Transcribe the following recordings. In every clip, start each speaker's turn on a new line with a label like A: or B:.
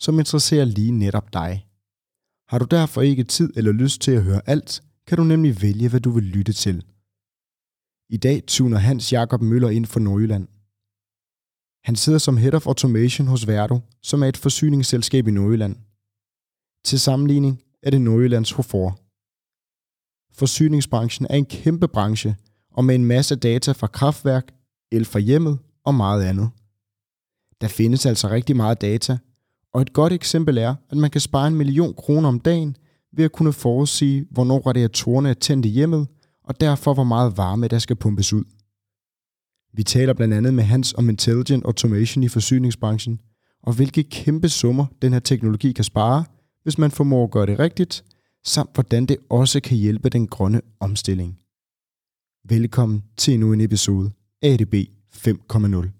A: som interesserer lige netop dig. Har du derfor ikke tid eller lyst til at høre alt, kan du nemlig vælge, hvad du vil lytte til. I dag tuner Hans Jakob Møller ind for Nordjylland. Han sidder som Head of Automation hos Verdo, som er et forsyningsselskab i Nordjylland. Til sammenligning er det Nordjyllands Hofor. Forsyningsbranchen er en kæmpe branche, og med en masse data fra kraftværk, el fra hjemmet og meget andet. Der findes altså rigtig meget data, og et godt eksempel er, at man kan spare en million kroner om dagen ved at kunne forudsige, hvornår radiatorerne er tændt i hjemmet, og derfor hvor meget varme der skal pumpes ud. Vi taler blandt andet med Hans om Intelligent Automation i forsyningsbranchen, og hvilke kæmpe summer den her teknologi kan spare, hvis man formår at gøre det rigtigt, samt hvordan det også kan hjælpe den grønne omstilling. Velkommen til endnu en episode af ADB 5.0.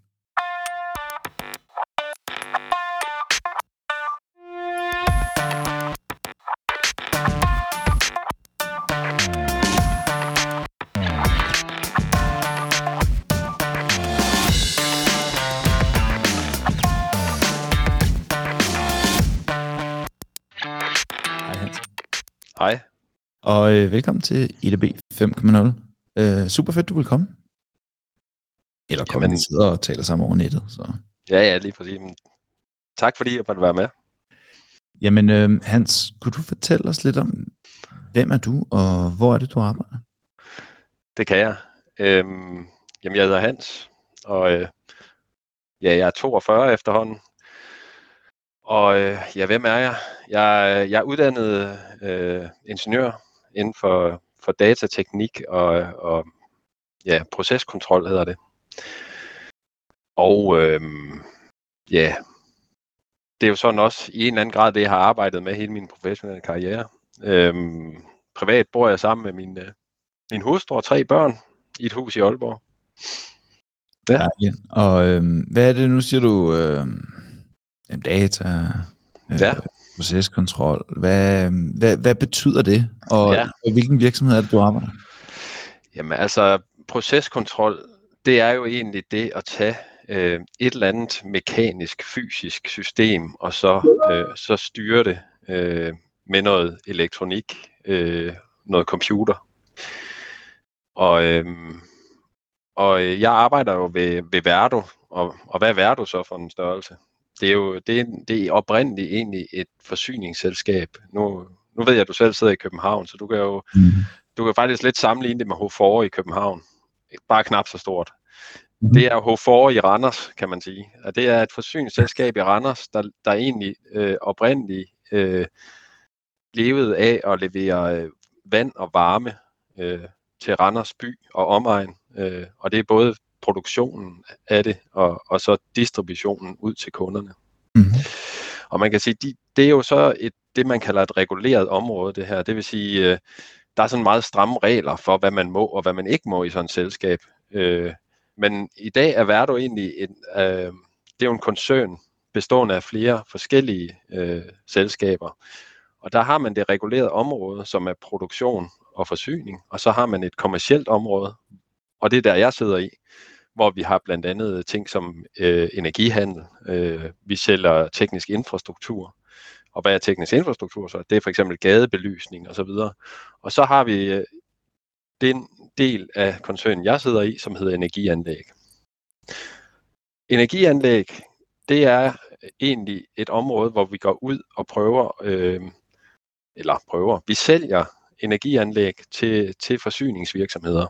B: Hej. Og øh, velkommen til IDB 5.0. Øh, super fedt, du vil komme. Eller komme,
C: Jamen-
B: vi sidder og taler sammen over nettet. Så.
C: Ja, ja, lige præcis. Men tak fordi jeg måtte være med.
B: Jamen øh, Hans, kunne du fortælle os lidt om, hvem er du, og hvor er det, du arbejder?
C: Det kan jeg. Øhm, jamen, jeg hedder Hans, og øh, ja, jeg er 42 efterhånden. Og øh, ja, hvem er jeg? Jeg, øh, jeg er uddannet øh, ingeniør inden for, for datateknik og, og ja, proceskontrol hedder det. Og øh, ja, det er jo sådan også i en eller anden grad det, jeg har arbejdet med hele min professionelle karriere. Øhm, privat bor jeg sammen med min, øh, min hustru og tre børn i et hus i Aalborg. Ja.
B: Dejligt. Og øh, hvad er det, nu siger du, øh, jamen, data, øh,
C: Ja.
B: proceskontrol, hvad, hvad, hvad betyder det, og
C: Ja.
B: ja. hvilken virksomhed er det, du arbejder?
C: Jamen altså, proceskontrol, det er jo egentlig det at tage øh, et eller andet mekanisk, fysisk system, og så, øh, så styre det øh, med noget elektronik, øh, noget computer. Og, øh, og jeg arbejder jo ved, ved Verdo, og, og hvad er Verdo så for en størrelse? Det er jo det, er- det er oprindeligt egentlig et forsyningsselskab. Nu, nu ved jeg, at du selv sidder i København, så du kan jo
B: Mm.
C: du kan faktisk lidt sammenligne det med H4 i København. Bare knap så stort.
B: Mhm.
C: Det er H4 i Randers, kan man sige. Og det er et forsyningsselskab i Randers, der, der egentlig øh, oprindeligt øh, levede af at levere øh, vand og varme øh, til Randers by og omegn. Øh, og det er både produktionen af det, og, og så distributionen ud til kunderne.
B: Mm.
C: Og man kan sige, de, det er jo så et, det, man kalder et reguleret område, det her. Det vil sige, øh, der er sådan meget stramme regler for, hvad man må og hvad man ikke må i sådan et selskab. Øh, men i dag er Verdo egentlig en, øh, det er jo en koncern bestående af flere forskellige øh, selskaber. Og der har man det regulerede område, som er produktion og forsyning, og så har man et kommercielt område, og det er der, jeg sidder i, hvor vi har blandt andet ting som øh, energihandel, øh, vi sælger teknisk infrastruktur, og hvad er teknisk infrastruktur så? Det er for eksempel gadebelysning og så videre. Og så har vi øh, den del af koncernen, jeg sidder i, som hedder energianlæg. Energianlæg, det er egentlig et område, hvor vi går ud og prøver, øh, eller prøver, vi sælger energianlæg til, til forsyningsvirksomheder.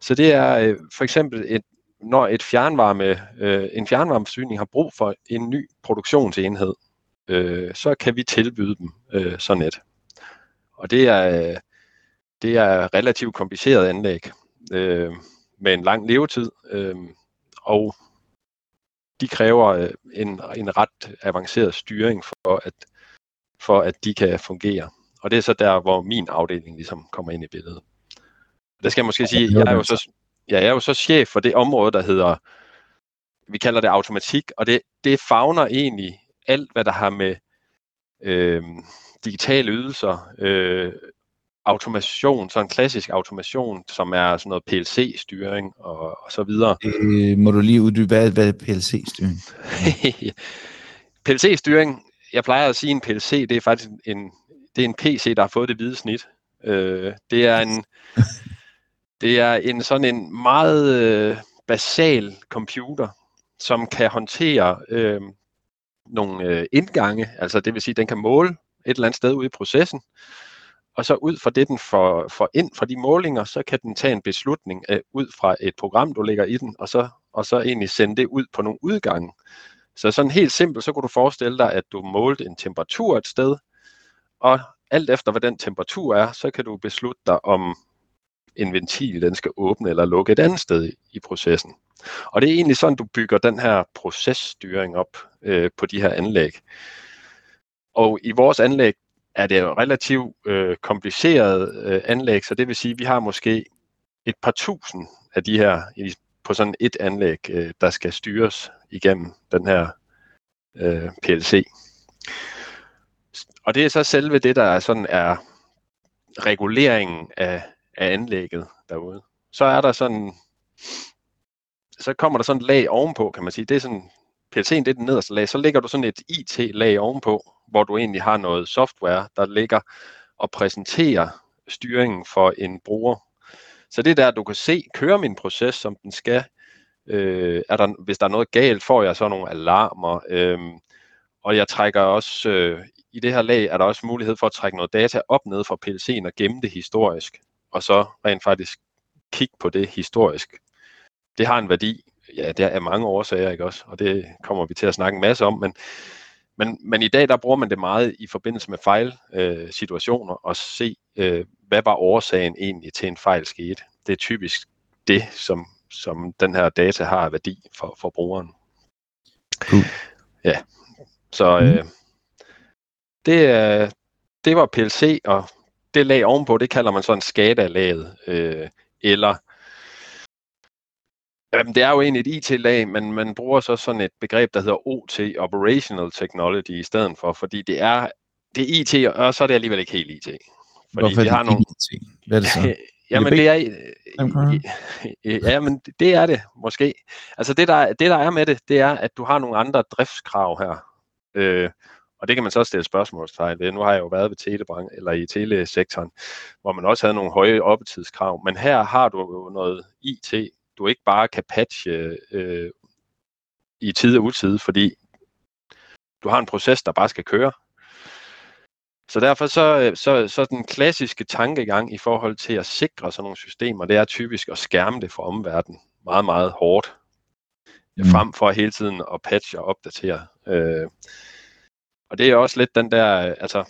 C: Så det er øh, for eksempel et, når et fjernvarme, øh, en fjernvarmeforsyning har brug for en ny produktionsenhed, øh, så kan vi tilbyde dem øh, sådan et. Og det er, det er relativt kompliceret anlæg øh, med en lang levetid, øh, og de kræver øh, en, en ret avanceret styring for, at for at de kan fungere. Og det er så der, hvor min afdeling ligesom kommer ind i billedet. Det skal jeg måske sige, jeg er jo så, jeg er jo så chef for det område, der hedder, vi kalder det automatik, og det, det fagner egentlig alt, hvad der har med øh, digitale ydelser, øh, automation, sådan en klassisk automation, som er sådan noget PLC-styring og, og så videre.
B: Øh, må du lige uddybe, hvad, hvad er PLC-styring?
C: PLC-styring, jeg plejer at sige, en PLC, det er faktisk en, det er en PC, der har fået det hvide snit. Øh, det er en, det er en sådan en meget øh, basal computer, som kan håndtere øh, nogle øh, indgange, altså det vil sige, den kan måle et eller andet sted ude i processen, og så ud fra det, den får, får ind fra de målinger, så kan den tage en beslutning øh, ud fra et program, du lægger i den, og så, og så egentlig sende det ud på nogle udgange. Så sådan helt simpelt, så kunne du forestille dig, at du målte en temperatur et sted, og alt efter hvad den temperatur er, så kan du beslutte dig om en ventil, den skal åbne eller lukke et andet sted i processen. Og det er egentlig sådan, du bygger den her processtyring op øh, på de her anlæg. Og i vores anlæg er det jo relativt øh, kompliceret øh, anlæg, så det vil sige, at vi har måske et par tusind af de her i, på sådan et anlæg, øh, der skal styres igennem den her øh, PLC. Og det er så selve det, der er sådan er reguleringen af, af anlægget derude. Så er der sådan, så kommer der sådan et lag ovenpå, kan man sige. Det er sådan, PLC'en det er den nederste lag. Så lægger du sådan et IT-lag ovenpå, hvor du egentlig har noget software, der ligger og præsenterer styringen for en bruger. Så det er der, du kan se, kører min proces, som den skal. Øh, er der, hvis der er noget galt, får jeg så nogle alarmer. Øh, og jeg trækker også, øh, i det her lag er der også mulighed for at trække noget data op ned fra PLC'en og gemme det historisk. Og så rent faktisk kigge på det historisk. Det har en værdi. Ja, det er mange årsager, ikke også? Og det kommer vi til at snakke en masse om, men men, men i dag der bruger man det meget i forbindelse med fejlsituationer øh, og se, øh, hvad var årsagen egentlig til en fejl skete. Det er typisk det, som, som den her data har værdi for, for brugeren. Cool. Ja, så øh, mm. det, øh, det var PLC, og det lag ovenpå, det kalder man sådan SCADA-laget, øh, eller Jamen, det er jo egentlig et IT-lag, men man bruger så sådan et begreb, der hedder OT, Operational Technology, i stedet for, fordi det er, det er IT, og så er det alligevel ikke helt IT. Fordi
B: Hvorfor det har nogle... IT? Hvad er det så?
C: Jamen, det er, jamen, det er det måske. Altså, det der, det der er med det, det er, at du har nogle andre driftskrav her. Øh, og det kan man så stille spørgsmålstegn ved. Nu har jeg jo været ved telebranchen, eller i telesektoren, hvor man også havde nogle høje oppetidskrav. Men her har du jo noget IT, du ikke bare kan patche øh, i tid og utid, fordi du har en proces, der bare skal køre. Så derfor så, så, så den klassiske tankegang i forhold til at sikre sådan nogle systemer, det er typisk at skærme det for omverdenen meget, meget hårdt. Mm. Frem for hele tiden at patche og opdatere. Øh, og det er også lidt den der, altså,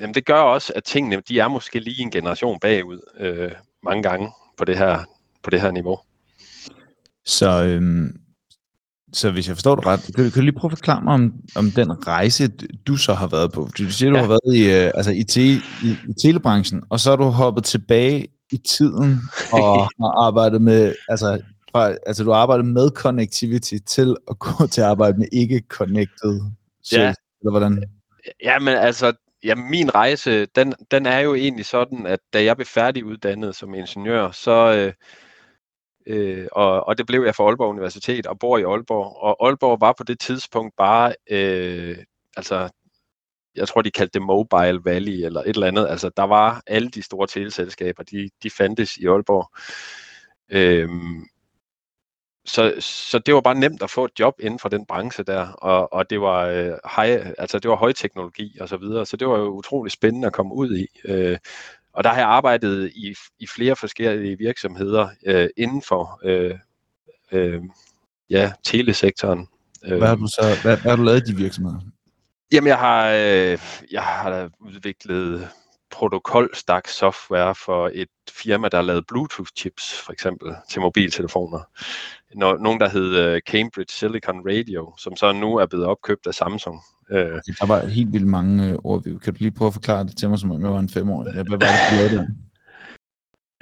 C: jamen det gør også, at tingene, de er måske lige en generation bagud øh, mange gange på det her, på det her niveau.
B: Så, øhm, så hvis jeg forstår det ret, kan, kan du lige prøve at forklare mig om, om den rejse, du så har været på? Du siger, du ja. har været i, øh, altså i, te, i, i telebranchen, og så har du hoppet tilbage i tiden og har arbejdet med, altså, fra, altså du har arbejdet med connectivity til at gå til at arbejde med ikke-connected.
C: Ja.
B: Eller hvordan?
C: Ja, men altså, Ja, min rejse, den, den er jo egentlig sådan, at da jeg blev færdiguddannet som ingeniør, så, øh, øh, og, og det blev jeg for Aalborg Universitet og bor i Aalborg, og Aalborg var på det tidspunkt bare, øh, altså, jeg tror de kaldte det Mobile Valley eller et eller andet, altså der var alle de store teleselskaber, de, de fandtes i Aalborg. Øh, så, så det var bare nemt at få et job inden for den branche der, og, og det var øh, high, altså det var højteknologi og så videre, så det var jo utrolig spændende at komme ud i. Øh, og der har jeg arbejdet i, i flere forskellige virksomheder øh, inden for øh, øh, ja, telesektoren.
B: Hvad har du så hvad, hvad har du lavet i de virksomheder?
C: Jamen jeg har, øh, jeg har udviklet protokolstak software for et firma, der lavede Bluetooth chips, for eksempel, til mobiltelefoner. No, nogen, der hed uh, Cambridge Silicon Radio, som så nu er blevet opkøbt af Samsung. Uh,
B: der var helt vildt mange ord. Kan du lige prøve at forklare det til mig, som om jeg var en femårig? Hvad var det, du lavede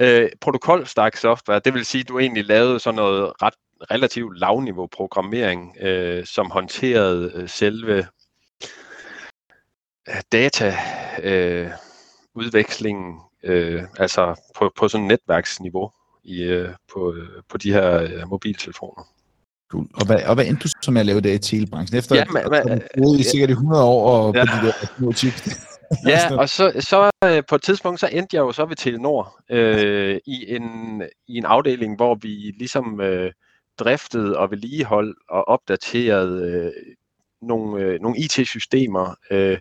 C: Øh, protokolstak software, det vil sige, at du egentlig lavede sådan noget ret relativt lavniveau programmering, øh, som håndterede øh, selve øh, data øh, udvekslingen, øh, altså på, på sådan et netværksniveau i, øh, på, øh, på de her øh, mobiltelefoner.
B: Cool. Og hvad, og hvad endte du så med at lave det i telebranchen? Efter ja, men, at du boede i sikkert i 100 år og ja. på de der små chips.
C: ja, og så, så øh, på et tidspunkt, så endte jeg jo så ved Telenor øh, i, en, i en afdeling, hvor vi ligesom øh, driftede og vedligeholdt og opdaterede øh, nogle, øh, nogle IT-systemer øh,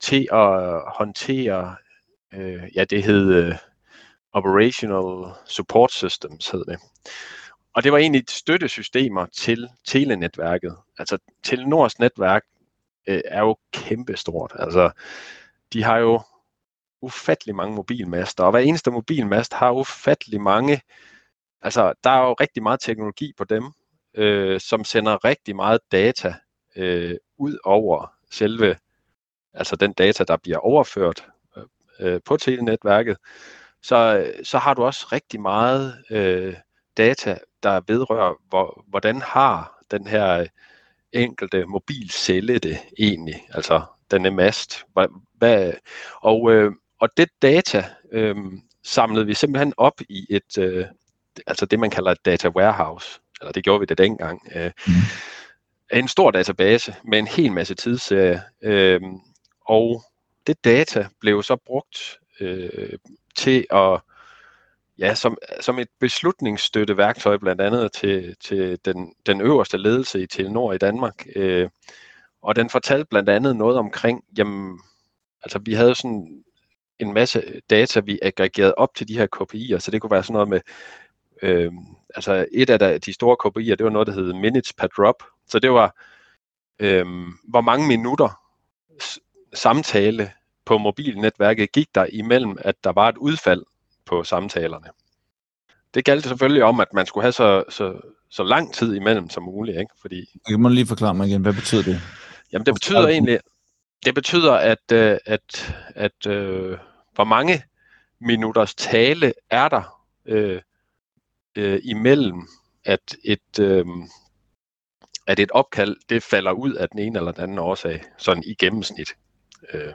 C: til at håndtere, øh, ja det hed øh, Operational Support Systems, hed det. Og det var egentlig støttesystemer til telenetværket. Altså Telenors netværk øh, er jo kæmpestort. Altså de har jo ufattelig mange mobilmaster, og hver eneste mobilmast har ufattelig mange, altså der er jo rigtig meget teknologi på dem, øh, som sender rigtig meget data øh, ud over selve, altså den data, der bliver overført øh, øh på telenetværket, så, så har du også rigtig meget øh, data, der vedrører, hvor, hvordan har den her enkelte mobilcelle det egentlig, altså denne mast. Hvad, hvad, og, øh, og det data øh, samlede vi simpelthen op i et, øh, altså det man kalder et data warehouse, eller det gjorde vi det dengang. Øh, mm. En stor database med en hel masse tidsserie, øh, og det data blev så brugt øh, til at ja, som, som et beslutningsstøtte værktøj blandt andet til, til den, den øverste ledelse i Telenor i Danmark. Øh, og den fortalte blandt andet noget omkring, jamen, altså vi havde sådan en masse data, vi aggregerede op til de her KPI'er, så det kunne være sådan noget med, øh, altså et af de store KPI'er, det var noget, der hed minutes per drop, så det var, øh, hvor mange minutter samtale på mobilnetværket gik der imellem, at der var et udfald på samtalerne. Det galt selvfølgelig om, at man skulle have så, så, så lang tid imellem som muligt, ikke? Fordi...
B: Jeg må lige forklare mig igen, hvad betyder det?
C: Jamen det betyder egentlig, det betyder, at, øh, at, at øh, hvor mange minutters tale er der øh, øh, imellem, at et, øh, at et opkald det falder ud af den ene eller den anden årsag, sådan i gennemsnit. Øh.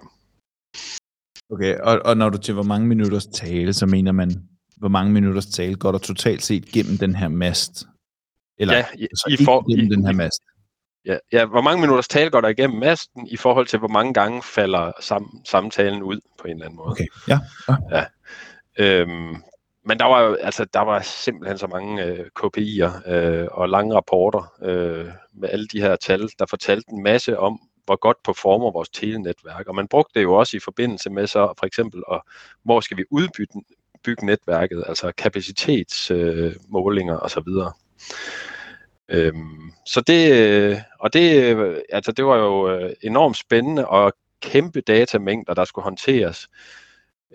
B: Okay, og, og når du til hvor mange minutters tale, så mener man, hvor mange minutters tale går der totalt set gennem den her mast? Eller
C: ja, i, altså i for,
B: gennem i, den her mast?
C: Ja, ja, hvor mange minutters tale går der igennem masten, i forhold til, hvor mange gange falder sam, samtalen ud på en eller anden måde.
B: Okay, ja. ja.
C: ja. Øhm, men der var altså der var simpelthen så mange øh, KPI'er øh, og lange rapporter øh, med alle de her tal, der fortalte en masse om, hvor godt performer vores telenetværk. Og man brugte det jo også i forbindelse med så for eksempel, og hvor skal vi udbygge bygge netværket, altså kapacitetsmålinger øh, osv. Øhm, så det, øh, og det, øh, altså det var jo øh, enormt spændende og kæmpe datamængder, der skulle håndteres.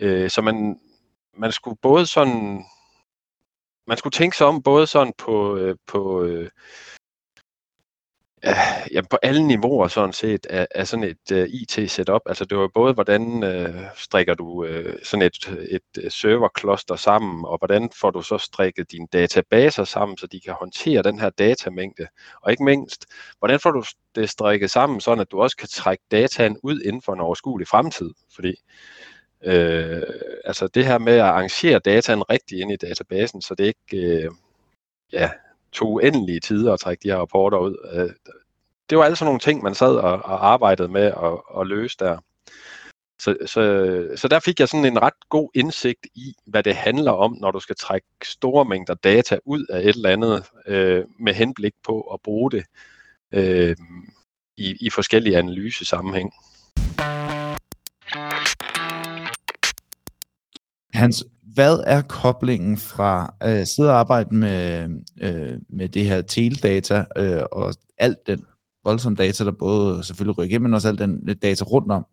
C: Øh, så man, man skulle både sådan, man skulle tænke sig om både sådan på, øh, på øh, ja, på alle niveauer sådan set af, af sådan et uh, øh, IT-setup. Altså det var både, hvordan uh, strikker du uh, sådan et, et øh, serverkloster sammen, og hvordan får du så strikket dine databaser sammen, så de kan håndtere den her datamængde. Og ikke mindst, hvordan får du det strikket sammen, sådan at du også kan trække dataen ud inden for en overskuelig fremtid. Fordi uh, altså det her med at arrangere dataen rigtigt ind i databasen, så det ikke... Uh, ja, tog uendelige tider at trække de her rapporter ud. Øh, det var alle sådan nogle ting, man sad og, og arbejdede med at, at løse der. Så, så, så der fik jeg sådan en ret god indsigt i, hvad det handler om, når du skal trække store mængder data ud af et eller andet, øh, med henblik på at bruge det øh, i, i forskellige analysesammenhæng.
B: Hans, hvad er koblingen fra at øh, sidde og arbejde med, øh, med det her teledata øh, og alt den voldsomme data, der både selvfølgelig rykker igennem, men også alt den øh, data rundt om,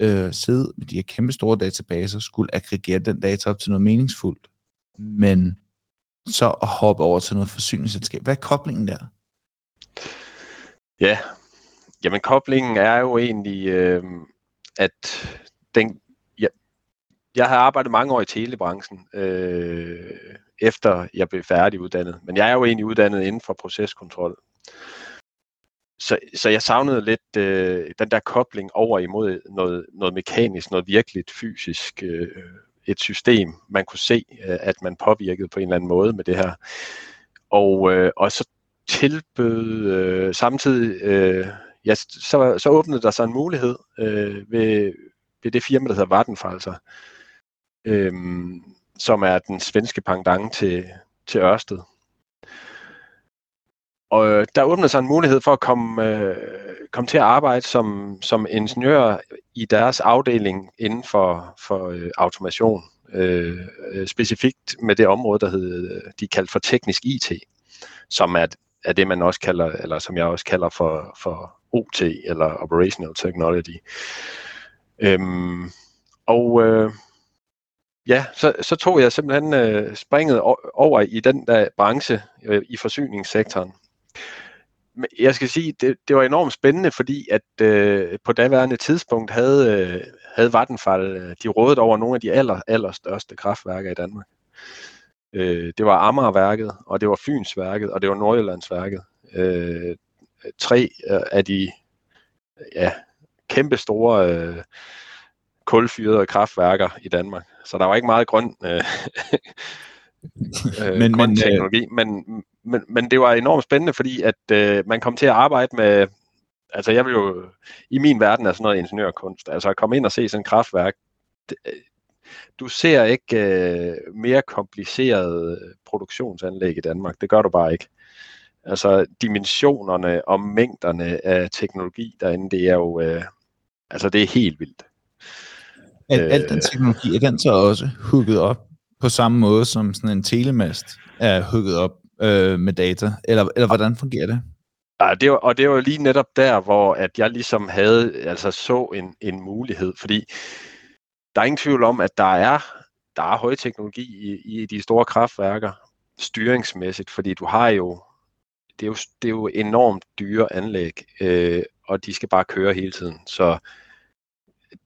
B: øh, sidde med de her kæmpe store databaser, skulle aggregere den data op til noget meningsfuldt. Men så at hoppe over til noget forsyningsselskab? Hvad er koblingen der?
C: Ja, jamen koblingen er jo egentlig, øh, at den, jeg har arbejdet mange år i telebranchen, øh, efter jeg blev færdiguddannet. Men jeg er jo egentlig uddannet inden for proceskontrol. Så, så jeg savnede lidt øh, den der kobling over imod noget, noget mekanisk, noget virkeligt fysisk, øh, et system, man kunne se, øh, at man påvirkede på en eller anden måde med det her. Og, øh, og så tilbød øh, samtidig, øh, ja, så, så åbnede der sig en mulighed øh, ved, ved det firma, der hedder Vattenfall, altså, øh, som er den svenske pendant til, til Ørsted. Og øh, der åbnede sig en mulighed for at komme, øh, komme til at arbejde som, som ingeniør i deres afdeling inden for, for øh, automation. Øh, øh specifikt med det område, der hed, øh, de kaldt for teknisk IT, som er, er det, man også kalder, eller som jeg også kalder for, for OT, eller Operational Technology. Øhm, og øh, ja, så, så tog jeg simpelthen øh, springet over i den der branche øh, i forsyningssektoren. Jeg skal sige, det, det var enormt spændende, fordi at øh, på daværende tidspunkt havde, øh, havde Vattenfall, øh, de rådet over nogle af de aller, allerstørste kraftværker i Danmark. Øh, det var Amagerværket, og det var Fynsværket, og det var Nordjyllandsværket. Øh, tre øh, af de ja, kæmpe store øh, kulfyrede kraftværker i Danmark. Så der var ikke meget grøn, øh, øh, men, grøn men, øh, teknologi, men, men, men det var enormt spændende, fordi at øh, man kom til at arbejde med, altså jeg vil jo, i min verden er sådan noget ingeniørkunst, altså at komme ind og se sådan et kraftværk, det, øh, du ser ikke øh, mere kompliceret produktionsanlæg i Danmark, det gør du bare ikke. Altså dimensionerne og mængderne af teknologi derinde, det er jo, øh, altså det er helt vildt.
B: Al, al den øh. teknologi, er den så også hugget op på samme måde som sådan en telemast er hugget op øh, med data? Eller, eller hvordan fungerer det?
C: Ja, det var, og det var lige netop der, hvor at jeg ligesom havde, altså så en, en mulighed, fordi der er ingen tvivl om, at der er, der er højteknologi i, i de store kraftværker, styringsmæssigt, fordi du har jo, det er jo, det er jo enormt dyre anlæg, øh, og de skal bare køre hele tiden. Så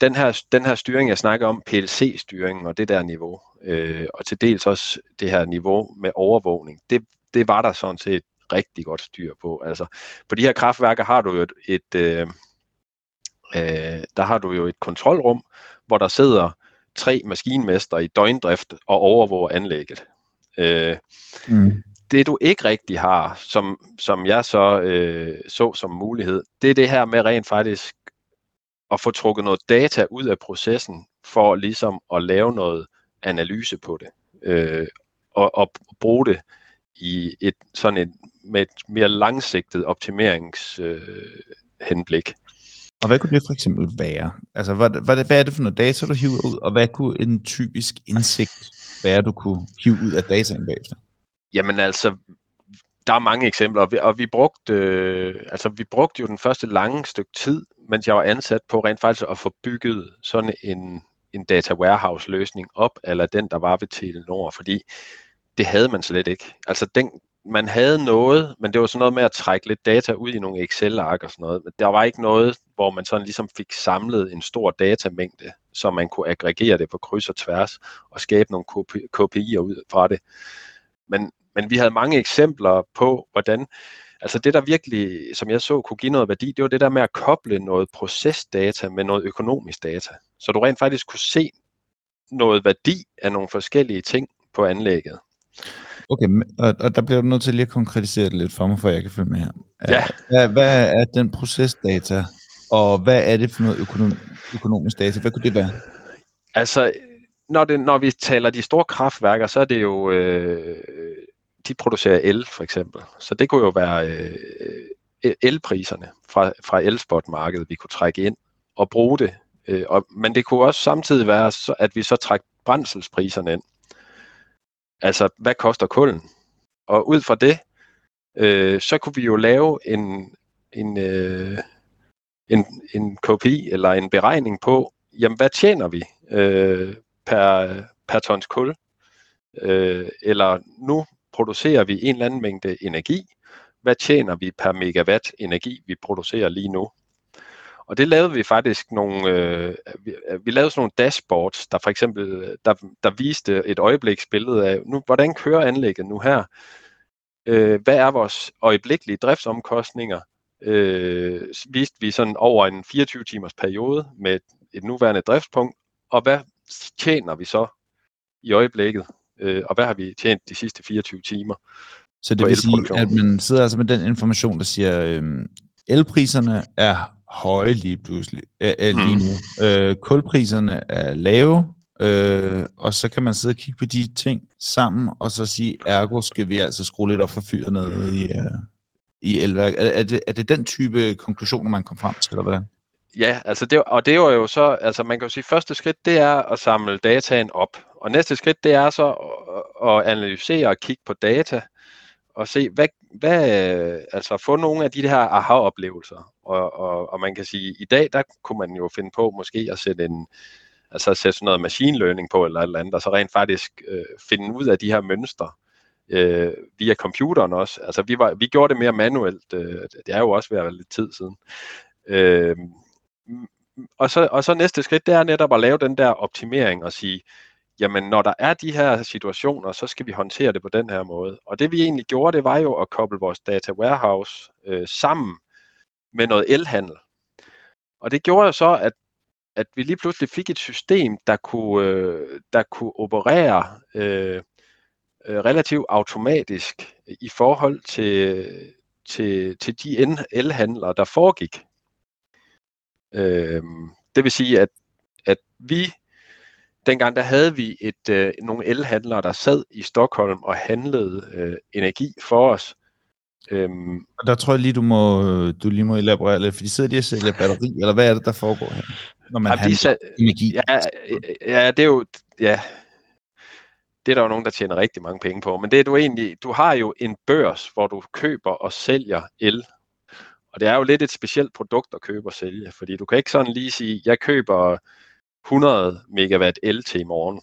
C: den her, den her styring, jeg snakker om, PLC-styringen og det der niveau, øh, og til dels også det her niveau med overvågning, det, det var der sådan set rigtig godt styr på. Altså, på de her kraftværker har du jo et, et øh, øh, der har du jo et kontrolrum, hvor der sidder tre maskinmester i døgndrift og overvåger anlægget. Øh, mm. Det du ikke rigtig har, som, som jeg så øh, så som mulighed, det er det her med rent faktisk at få trukket noget data ud af processen, for ligesom at lave noget analyse på det, øh, og, og bruge det i et sådan et, med et mere langsigtet optimeringshenblik. Øh,
B: og hvad kunne det for eksempel være? Altså, hvad, hvad, hvad er det for noget data, du hiver ud, og hvad kunne en typisk indsigt være, du kunne hive ud af dataen bagefter?
C: Jamen altså, der er mange eksempler, og vi, og vi brugte, øh, altså, vi brugte jo den første lange stykke tid, mens jeg var ansat på rent faktisk at få bygget sådan en, en data warehouse løsning op, eller den, der var ved Telenor, fordi det havde man slet ikke. Altså den, man havde noget, men det var sådan noget med at trække lidt data ud i nogle Excel-ark og sådan noget. Men der var ikke noget, hvor man sådan ligesom fik samlet en stor datamængde, så man kunne aggregere det på kryds og tværs og skabe nogle KPI'er ud fra det. Men, men vi havde mange eksempler på, hvordan Altså det, der virkelig, som jeg så, kunne give noget værdi, det var det der med at koble noget procesdata med noget økonomisk data. Så du rent faktisk kunne se noget værdi af nogle forskellige ting på anlægget.
B: Okay, og, og der bliver du nødt til lige at konkretisere det lidt for mig, for jeg kan følge med her.
C: Ja.
B: Hvad, hvad er den procesdata, og hvad er det for noget økonom, økonomisk data? Hvad kunne det være?
C: Altså, når, det, når vi taler de store kraftværker, så er det jo øh, de producerer el for eksempel. Så det kunne jo være øh, øh, elpriserne fra, fra elspotmarkedet, vi kunne trække ind og bruge det. Øh, og, men det kunne også samtidig være, så, at vi så trækker brændselspriserne ind. Altså, hvad koster kulden? Og ud fra det, øh, så kunne vi jo lave en, en, øh, en, en kopi eller en beregning på, jamen hvad tjener vi øh, per, per tons kul? Øh, eller nu producerer vi en eller anden mængde energi. Hvad tjener vi per megawatt energi, vi producerer lige nu? Og det lavede vi faktisk nogle, øh, vi, øh, vi lavede sådan nogle dashboards, der for eksempel, der, der viste et øjebliksbillede af, nu, hvordan kører anlægget nu her? Øh, hvad er vores øjeblikkelige driftsomkostninger? Øh, viste vi sådan over en 24 timers periode med et nuværende driftspunkt, og hvad tjener vi så i øjeblikket? Øh, og hvad har vi tjent de sidste 24 timer?
B: Så det vil sige, at man sidder altså med den information, der siger, øh, elpriserne er høje lige pludselig, øh, lige nu. Mm. Øh, kulpriserne er lave, øh, og så kan man sidde og kigge på de ting sammen, og så sige, ergo skal vi altså skrue lidt op for fyret ned i, øh, i elværk. Er, er, det, er det den type konklusioner, man kom frem til, eller hvad?
C: Ja, altså det, og det var jo så, altså man kan jo sige, første skridt, det er at samle dataen op. Og næste skridt, det er så at, analysere og kigge på data, og se, hvad, hvad, altså få nogle af de her aha-oplevelser. Og, og, og man kan sige, i dag, der kunne man jo finde på måske at sætte en, altså sætte sådan noget machine learning på, eller eller andet, og så rent faktisk øh, finde ud af de her mønstre øh, via computeren også. Altså vi, var, vi gjorde det mere manuelt, øh, det er jo også ved at være lidt tid siden. Øh, og, så, og så næste skridt, det er netop at lave den der optimering og sige, jamen når der er de her situationer, så skal vi håndtere det på den her måde. Og det vi egentlig gjorde, det var jo at koble vores data warehouse øh, sammen med noget elhandel. Og det gjorde jo så, at, at vi lige pludselig fik et system, der kunne, øh, der kunne operere øh, øh relativt automatisk i forhold til, til, til de elhandlere, der foregik. Øh, det vil sige, at, at vi dengang der havde vi et øh, nogle elhandlere, der sad i Stockholm og handlede øh, energi for os.
B: Øhm, og der tror jeg lige, du, må, du lige må elaborere lidt, for de sidder de og sælger batteri, eller hvad er det, der foregår her, når man handler sat, energi?
C: Ja, ja, det er jo, ja, det er der jo nogen, der tjener rigtig mange penge på, men det er du egentlig, du har jo en børs, hvor du køber og sælger el, og det er jo lidt et specielt produkt at købe og sælge, fordi du kan ikke sådan lige sige, jeg køber 100 megawatt el til i morgen.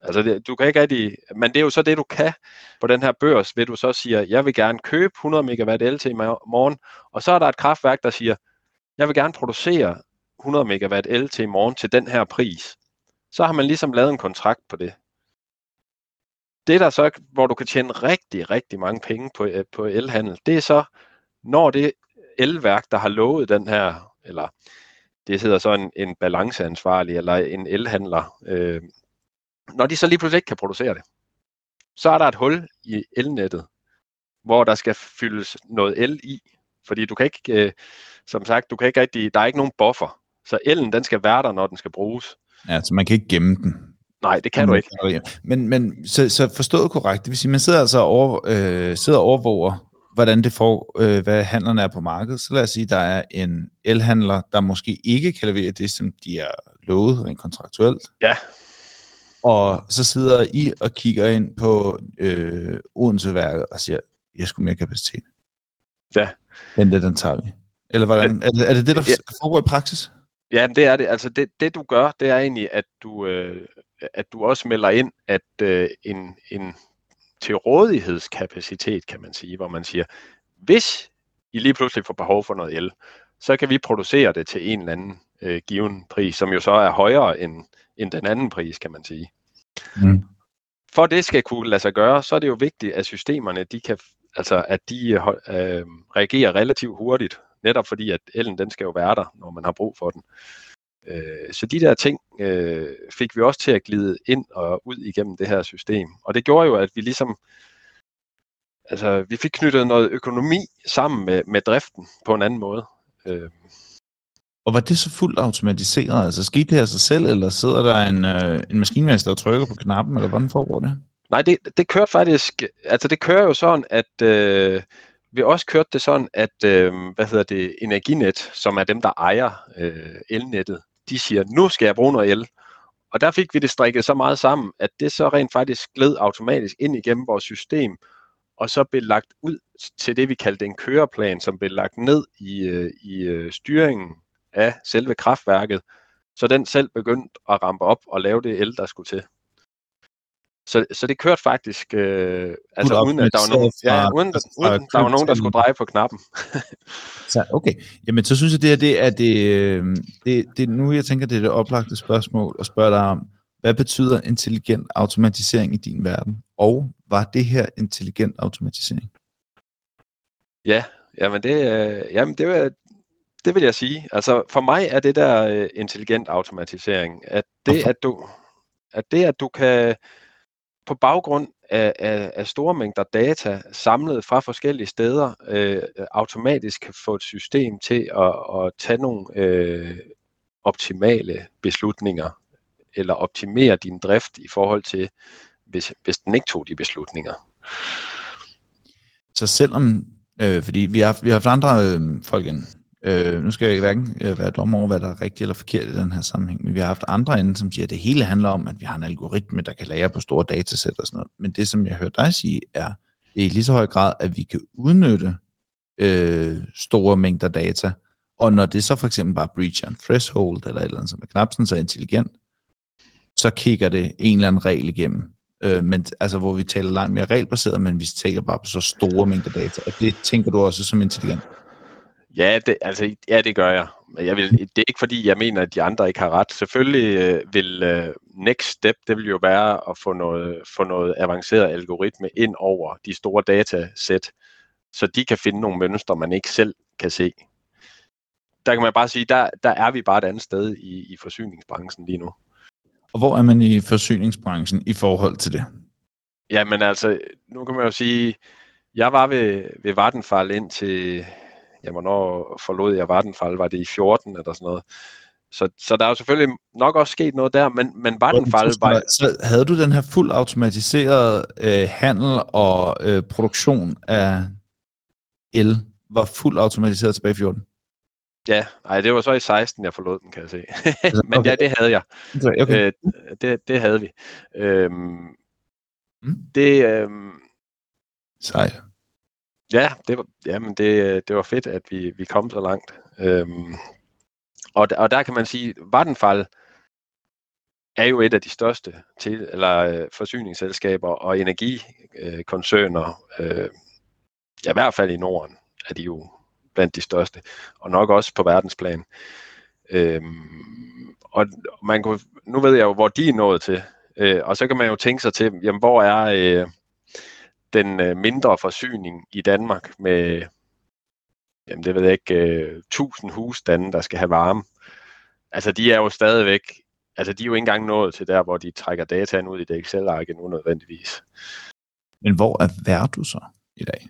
C: Altså det, du kan ikke rigtig, men det er jo så det, du kan på den her børs, ved du så siger, jeg vil gerne købe 100 megawatt el til i morgen, og så er der et kraftværk, der siger, jeg vil gerne producere 100 megawatt el til i morgen til den her pris. Så har man ligesom lavet en kontrakt på det. Det der så, hvor du kan tjene rigtig, rigtig mange penge på, øh, på elhandel, det er så, når det elværk, der har lovet den her, eller det hedder så en, en balanceansvarlig eller en elhandler, øh, når de så lige pludselig ikke kan producere det, så er der et hul i elnettet, hvor der skal fyldes noget el i, fordi du kan ikke, øh, som sagt, du kan ikke rigtig, der er ikke nogen buffer, så elen den skal være der, når den skal bruges.
B: Ja, så man kan ikke gemme den.
C: Nej, det kan du ikke.
B: Men, men så, så forstået korrekt, det vil sige, man sidder altså over, øh, sidder og overvåger hvordan det får, øh, hvad handlerne er på markedet. Så lad os sige, der er en elhandler, der måske ikke kan levere det, som de er lovet rent kontraktuelt.
C: Ja.
B: Og så sidder I og kigger ind på øh, Odense-værket og siger, jeg skulle mere kapacitet.
C: Ja.
B: Men det, den tager vi. Eller hvordan, er, det, er det det, der ja. foregår i praksis?
C: Ja, det er det. Altså det, det du gør, det er egentlig, at du, øh, at du også melder ind, at øh, en, en til rådighedskapacitet, kan man sige, hvor man siger, hvis I lige pludselig får behov for noget el, så kan vi producere det til en eller anden øh, given pris, som jo så er højere end, end den anden pris, kan man sige. Mm. For det skal kunne lade sig gøre, så er det jo vigtigt, at systemerne, de kan, altså at de øh, reagerer relativt hurtigt, netop fordi at elen den skal jo være der, når man har brug for den. Øh, så de der ting øh, fik vi også til at glide ind og ud igennem det her system. Og det gjorde jo, at vi ligesom, altså vi fik knyttet noget økonomi sammen med, med driften på en anden måde. Øh.
B: Og var det så fuldt automatiseret? Altså skete det af sig selv, eller sidder der en, øh, en maskinmester og trykker på knappen, eller hvordan foregår det?
C: Nej, det, det kørte faktisk, altså det kører jo sådan, at øh, vi også kørte det sådan, at øh, hvad hedder det, Energinet, som er dem, der ejer øh, elnettet, de siger, nu skal jeg bruge noget el. Og der fik vi det strikket så meget sammen, at det så rent faktisk gled automatisk ind igennem vores system, og så blev lagt ud til det, vi kaldte en køreplan, som blev lagt ned i, øh, i øh, styringen af selve kraftværket, så den selv begyndte at rampe op og lave det el, der skulle til. Så, så det kørte faktisk, øh, altså uden at der var nogen, ja, uden, fra, uden der var nogen, der skulle dreje på knappen.
B: så, okay, jamen så synes jeg, det er det, er det, øh, det, det, nu jeg tænker, det er det oplagte spørgsmål at spørge dig om, hvad betyder intelligent automatisering i din verden? Og var det her intelligent automatisering?
C: Ja, jamen det, øh, jamen det, vil, det vil jeg sige. Altså for mig er det der øh, intelligent automatisering, at det, at du, at det, at du kan på baggrund af, af, af store mængder data samlet fra forskellige steder, øh, automatisk kan få et system til at, at tage nogle øh, optimale beslutninger, eller optimere din drift i forhold til, hvis, hvis den ikke tog de beslutninger.
B: Så selvom, øh, fordi vi har, vi har haft andre øh, folk ind, Øh, nu skal jeg hverken øh, være dommer over, hvad der er rigtigt eller forkert i den her sammenhæng, men vi har haft andre inde, som siger, at det hele handler om, at vi har en algoritme, der kan lære på store datasæt og sådan noget. Men det, som jeg hørte dig sige, er, det er i lige så høj grad, at vi kan udnytte øh, store mængder data, og når det så for eksempel bare breacher en threshold, eller et eller andet, som er knap sådan så intelligent, så kigger det en eller anden regel igennem. Øh, men, altså, hvor vi taler langt mere regelbaseret, men vi taler bare på så store mængder data. Og det tænker du også som intelligent?
C: Ja, det, altså, ja, det gør jeg. jeg vil, det er ikke fordi, jeg mener, at de andre ikke har ret. Selvfølgelig øh, vil øh, next step, det vil jo være at få noget, få noget avanceret algoritme ind over de store datasæt, så de kan finde nogle mønstre, man ikke selv kan se. Der kan man bare sige, der, der er vi bare et andet sted i, i forsyningsbranchen lige nu.
B: Og hvor er man i forsyningsbranchen i forhold til det?
C: Jamen altså, nu kan man jo sige, jeg var ved, ved Vattenfall ind til ja, hvornår forlod jeg Vattenfall? Var det i 14 eller sådan noget? Så, så der er jo selvfølgelig nok også sket noget der, men, men Vattenfall var...
B: Så havde du den her fuld automatiseret øh, handel og øh, produktion af el, var fuld automatiseret tilbage i 14?
C: Ja, nej, det var så i 16, jeg forlod den, kan jeg se. Altså, men okay. ja, det havde jeg. Okay. okay. Øh, det, det havde vi. Øhm, mm. Det... Øhm,
B: Sejt.
C: Ja, det var, jamen det, det var fedt, at vi, vi kom så langt. Øhm, og, og der kan man sige, Vattenfall er jo et af de største til, eller øh, forsyningsselskaber og energikoncerner, øh, ja, i hvert fald i Norden er de jo blandt de største, og nok også på verdensplan. Øhm, og man kunne, nu ved jeg jo, hvor de er nået til, øh, og så kan man jo tænke sig til, jamen, hvor er, øh, den øh, mindre forsyning i Danmark med, jamen det ved jeg ikke, øh, 1000 husstande, der skal have varme. Altså de er jo stadigvæk, altså de er jo ikke engang nået til der, hvor de trækker dataen ud i det Excel-ark nu nødvendigvis.
B: Men hvor er Verdu så i dag?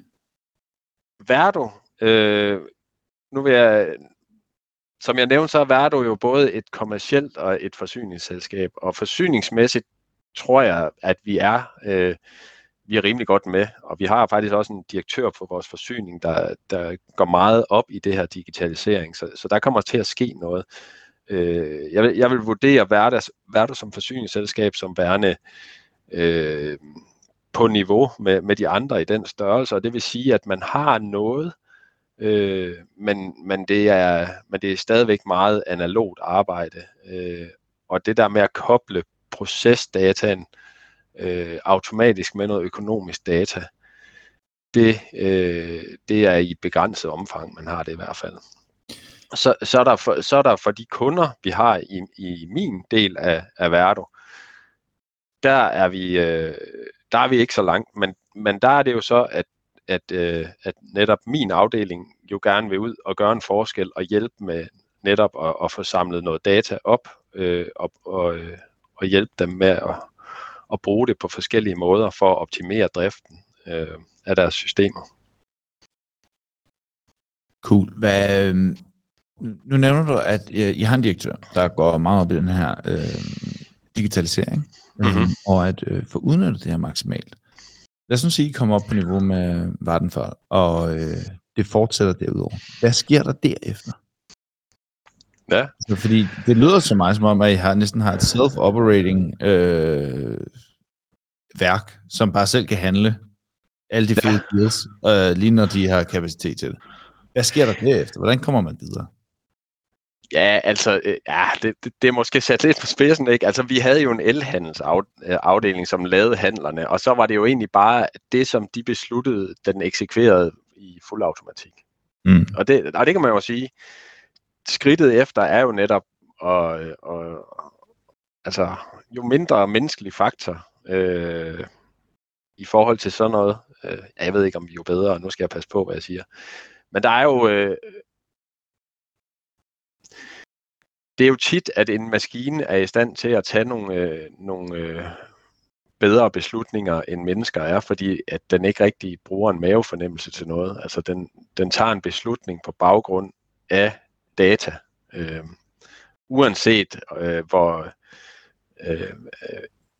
C: Verdu, øh, nu vil jeg, som jeg nævnte, så er Verdu jo både et kommercielt og et forsyningsselskab, og forsyningsmæssigt tror jeg, at vi er øh, vi er rimelig godt med, og vi har faktisk også en direktør på vores forsyning, der, der går meget op i det her digitalisering, så, så der kommer til at ske noget. Øh, jeg, vil, jeg vil vurdere Verdas, Verda som forsyningsselskab som værende øh, på niveau med, med de andre i den størrelse, og det vil sige, at man har noget, øh, men, men, det er, men det er stadigvæk meget analogt arbejde, øh, og det der med at koble procesdataen øh, øh, automatisk med noget økonomisk data, det, øh, det er i begrænset omfang, man har det i hvert fald. Så, så, er, der for, så er der for de kunder, vi har i, i min del af, af Verdo, der er vi, øh, der er vi ikke så langt, men, men der er det jo så, at, at, øh, at netop min afdeling jo gerne vil ud og gøre en forskel og hjælpe med netop at, at få samlet noget data op øh, og, og, øh, og hjælpe dem med at, og bruge det på forskellige måder for at optimere driften øh, af deres systemer.
B: Cool. Hvad, øhm, nu nævner du, at I har en direktør, der går meget op i den her øh, digitalisering, mm-hmm. og at øh, få udnyttet det her maksimalt. Lad os nu sige, at I kommer op på niveau med Vattenfall, og øh, det fortsætter derudover. Hvad sker der derefter?
C: Ja.
B: Så fordi det lyder så meget som om, at I har, næsten har et self-operating øh, værk, som bare selv kan handle alle de fede ja. deals, øh, lige når de har kapacitet til det. Hvad sker der derefter? Hvordan kommer man videre?
C: Ja, altså, øh, ja, det, det, det er måske sat lidt på spidsen, ikke? Altså, vi havde jo en elhandelsafdeling, som lavede handlerne, og så var det jo egentlig bare det, som de besluttede, den eksekverede i fuld automatik. Mm. Og, det, og det kan man jo sige, skridtet efter er jo netop, og, og, altså, jo mindre menneskelig faktor øh, i forhold til sådan noget, øh, jeg ved ikke, om vi er jo bedre, nu skal jeg passe på, hvad jeg siger, men der er jo, øh, det er jo tit, at en maskine er i stand til at tage nogle, øh, nogle øh, bedre beslutninger, end mennesker er, fordi at den ikke rigtig bruger en mavefornemmelse til noget. Altså den, den tager en beslutning på baggrund af data. Øh, uanset øh, hvor øh,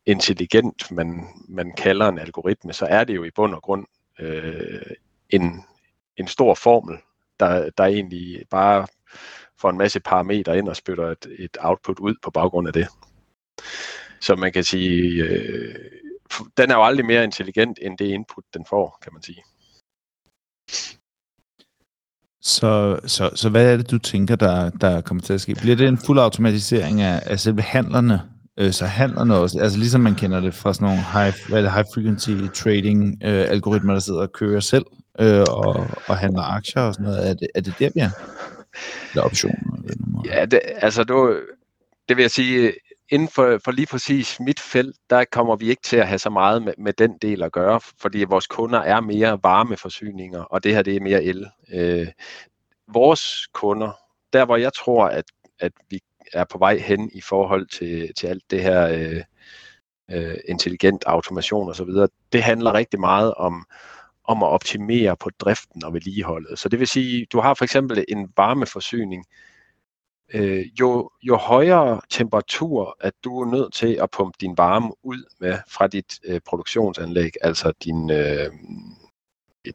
C: intelligent man, man kalder en algoritme, så er det jo i bund og grund øh, en, en stor formel, der, der egentlig bare får en masse parametre ind og spytter et, et output ud på baggrund af det. Så man kan sige, øh, den er jo aldrig mere intelligent end det input, den får, kan man sige.
B: Så, så, så hvad er det, du tænker, der, der kommer til at ske? Bliver det en fuld automatisering af, af selve handlerne? Øh, så handlerne også, altså ligesom man kender det fra sådan nogle high, hvad high frequency trading øh, algoritmer, der sidder og kører selv øh, og, og handler aktier og sådan noget. Er det, er det der, vi er? Eller optioner? Eller
C: ja, det, altså du, det vil jeg sige, inden for, for lige præcis mit felt, der kommer vi ikke til at have så meget med, med den del at gøre, fordi vores kunder er mere varmeforsyninger, og det her det er mere el. Øh, vores kunder, der hvor jeg tror, at, at vi er på vej hen i forhold til, til alt det her øh, øh, intelligent automation osv., det handler rigtig meget om, om at optimere på driften og vedligeholdet. Så det vil sige, du har for eksempel en varmeforsyning, øh, øh, jo, jo højere temperatur, at du er nødt til at pumpe din varme ud med fra dit øh, produktionsanlæg, altså din, øh,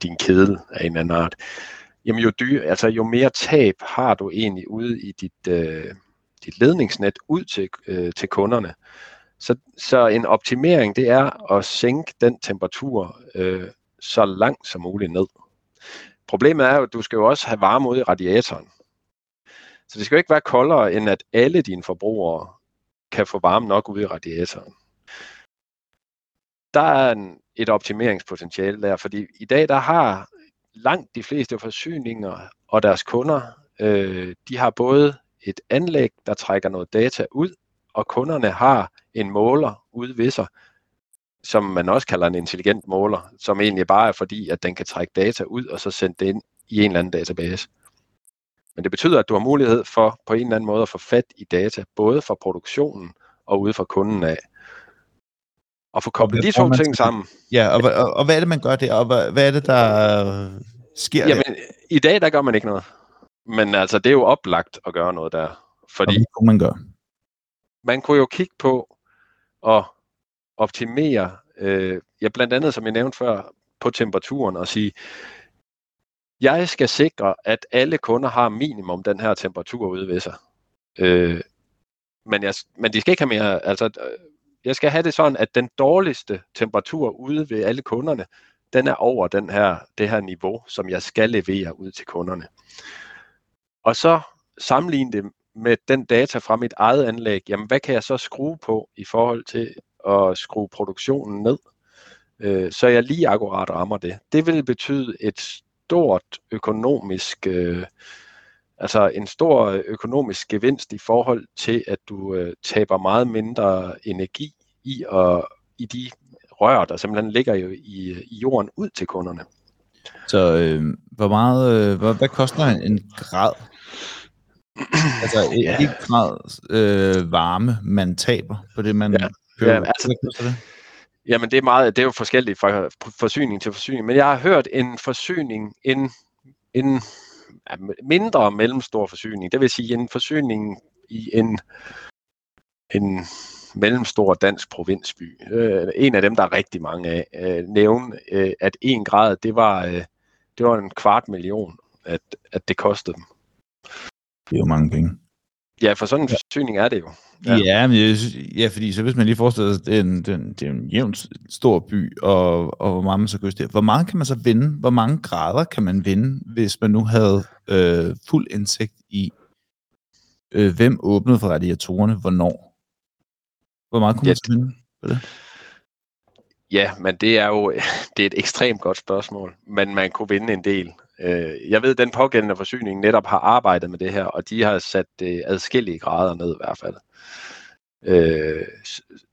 C: din kedel af en anden art, jamen jo, dyr, altså jo mere tab har du egentlig ude i dit, øh, dit ledningsnet ud til, øh, til kunderne. Så, så en optimering, det er at sænke den temperatur øh, så langt som muligt ned. Problemet er jo, at du skal jo også have varme ud i radiatoren. Så det skal jo ikke være koldere, end at alle dine forbrugere kan få varme nok ud i radiatoren. Der er en, et optimeringspotentiale der, fordi i dag der har langt de fleste forsyninger og deres kunder, øh, de har både et anlæg, der trækker noget data ud, og kunderne har en måler ude ved sig, som man også kalder en intelligent måler, som egentlig bare er fordi, at den kan trække data ud og så sende det ind i en eller anden database. Men det betyder, at du har mulighed for på en eller anden måde at få fat i data, både fra produktionen og ude fra kunden af. Og få koblet de to ting sammen.
B: Ja, og, og, og hvad er det, man gør der? Og hvad, hvad er det, der sker
C: Jamen, der? i dag, der gør man ikke noget. Men altså, det er jo oplagt at gøre noget der. Fordi og hvad
B: kunne man gøre?
C: Man kunne jo kigge på at optimere, øh, ja blandt andet som jeg nævnte før, på temperaturen og sige, jeg skal sikre, at alle kunder har minimum den her temperatur ude ved sig. Øh, men, jeg, men de skal ikke have mere, altså øh, jeg skal have det sådan, at den dårligste temperatur ude ved alle kunderne, den er over den her, det her niveau, som jeg skal levere ud til kunderne. Og så sammenligne det med den data fra mit eget anlæg, jamen hvad kan jeg så skrue på i forhold til at skrue produktionen ned, øh, så jeg lige akkurat rammer det. Det vil betyde et stort økonomisk, øh, altså en stor økonomisk gevinst i forhold til, at du øh, taber meget mindre energi i, og, i de rør, der simpelthen ligger jo i, i jorden ud til kunderne.
B: Så øh, hvor meget, øh, hvad, hvad koster en grad? altså et, ja. et grad øh, varme, man taber på det, man ja. køber. Ja, altså, det?
C: Jamen det er meget, det er jo forskelligt fra forsyning til forsyning, men jeg har hørt en forsyning, en, en mindre mindre mellemstor forsyning, det vil sige en forsyning i en, en mellemstor dansk provinsby. Øh, en af dem, der er rigtig mange af, øh, nævne, øh, at en grad, det var, øh, det var en kvart million, at, at det kostede dem.
B: Det er jo mange penge.
C: Ja, for sådan en forsyning er det jo.
B: Ja, ja, men jeg, ja fordi så hvis man lige forestiller sig, det er en, den, det er en jævnt stor by, og, og hvor meget man så kan Hvor meget kan man så vinde? Hvor mange grader kan man vinde, hvis man nu havde øh, fuld indsigt i øh, hvem åbnede for radiatorerne, hvornår? Hvor meget kunne
C: Ja,
B: man så vinde på det?
C: Ja, men det er jo det er et ekstremt godt spørgsmål, men man kunne vinde en del. Øh, Jeg ved, at den pågældende forsyning netop har arbejdet med det her, og de har sat det adskillige grader ned i hvert fald. Øh,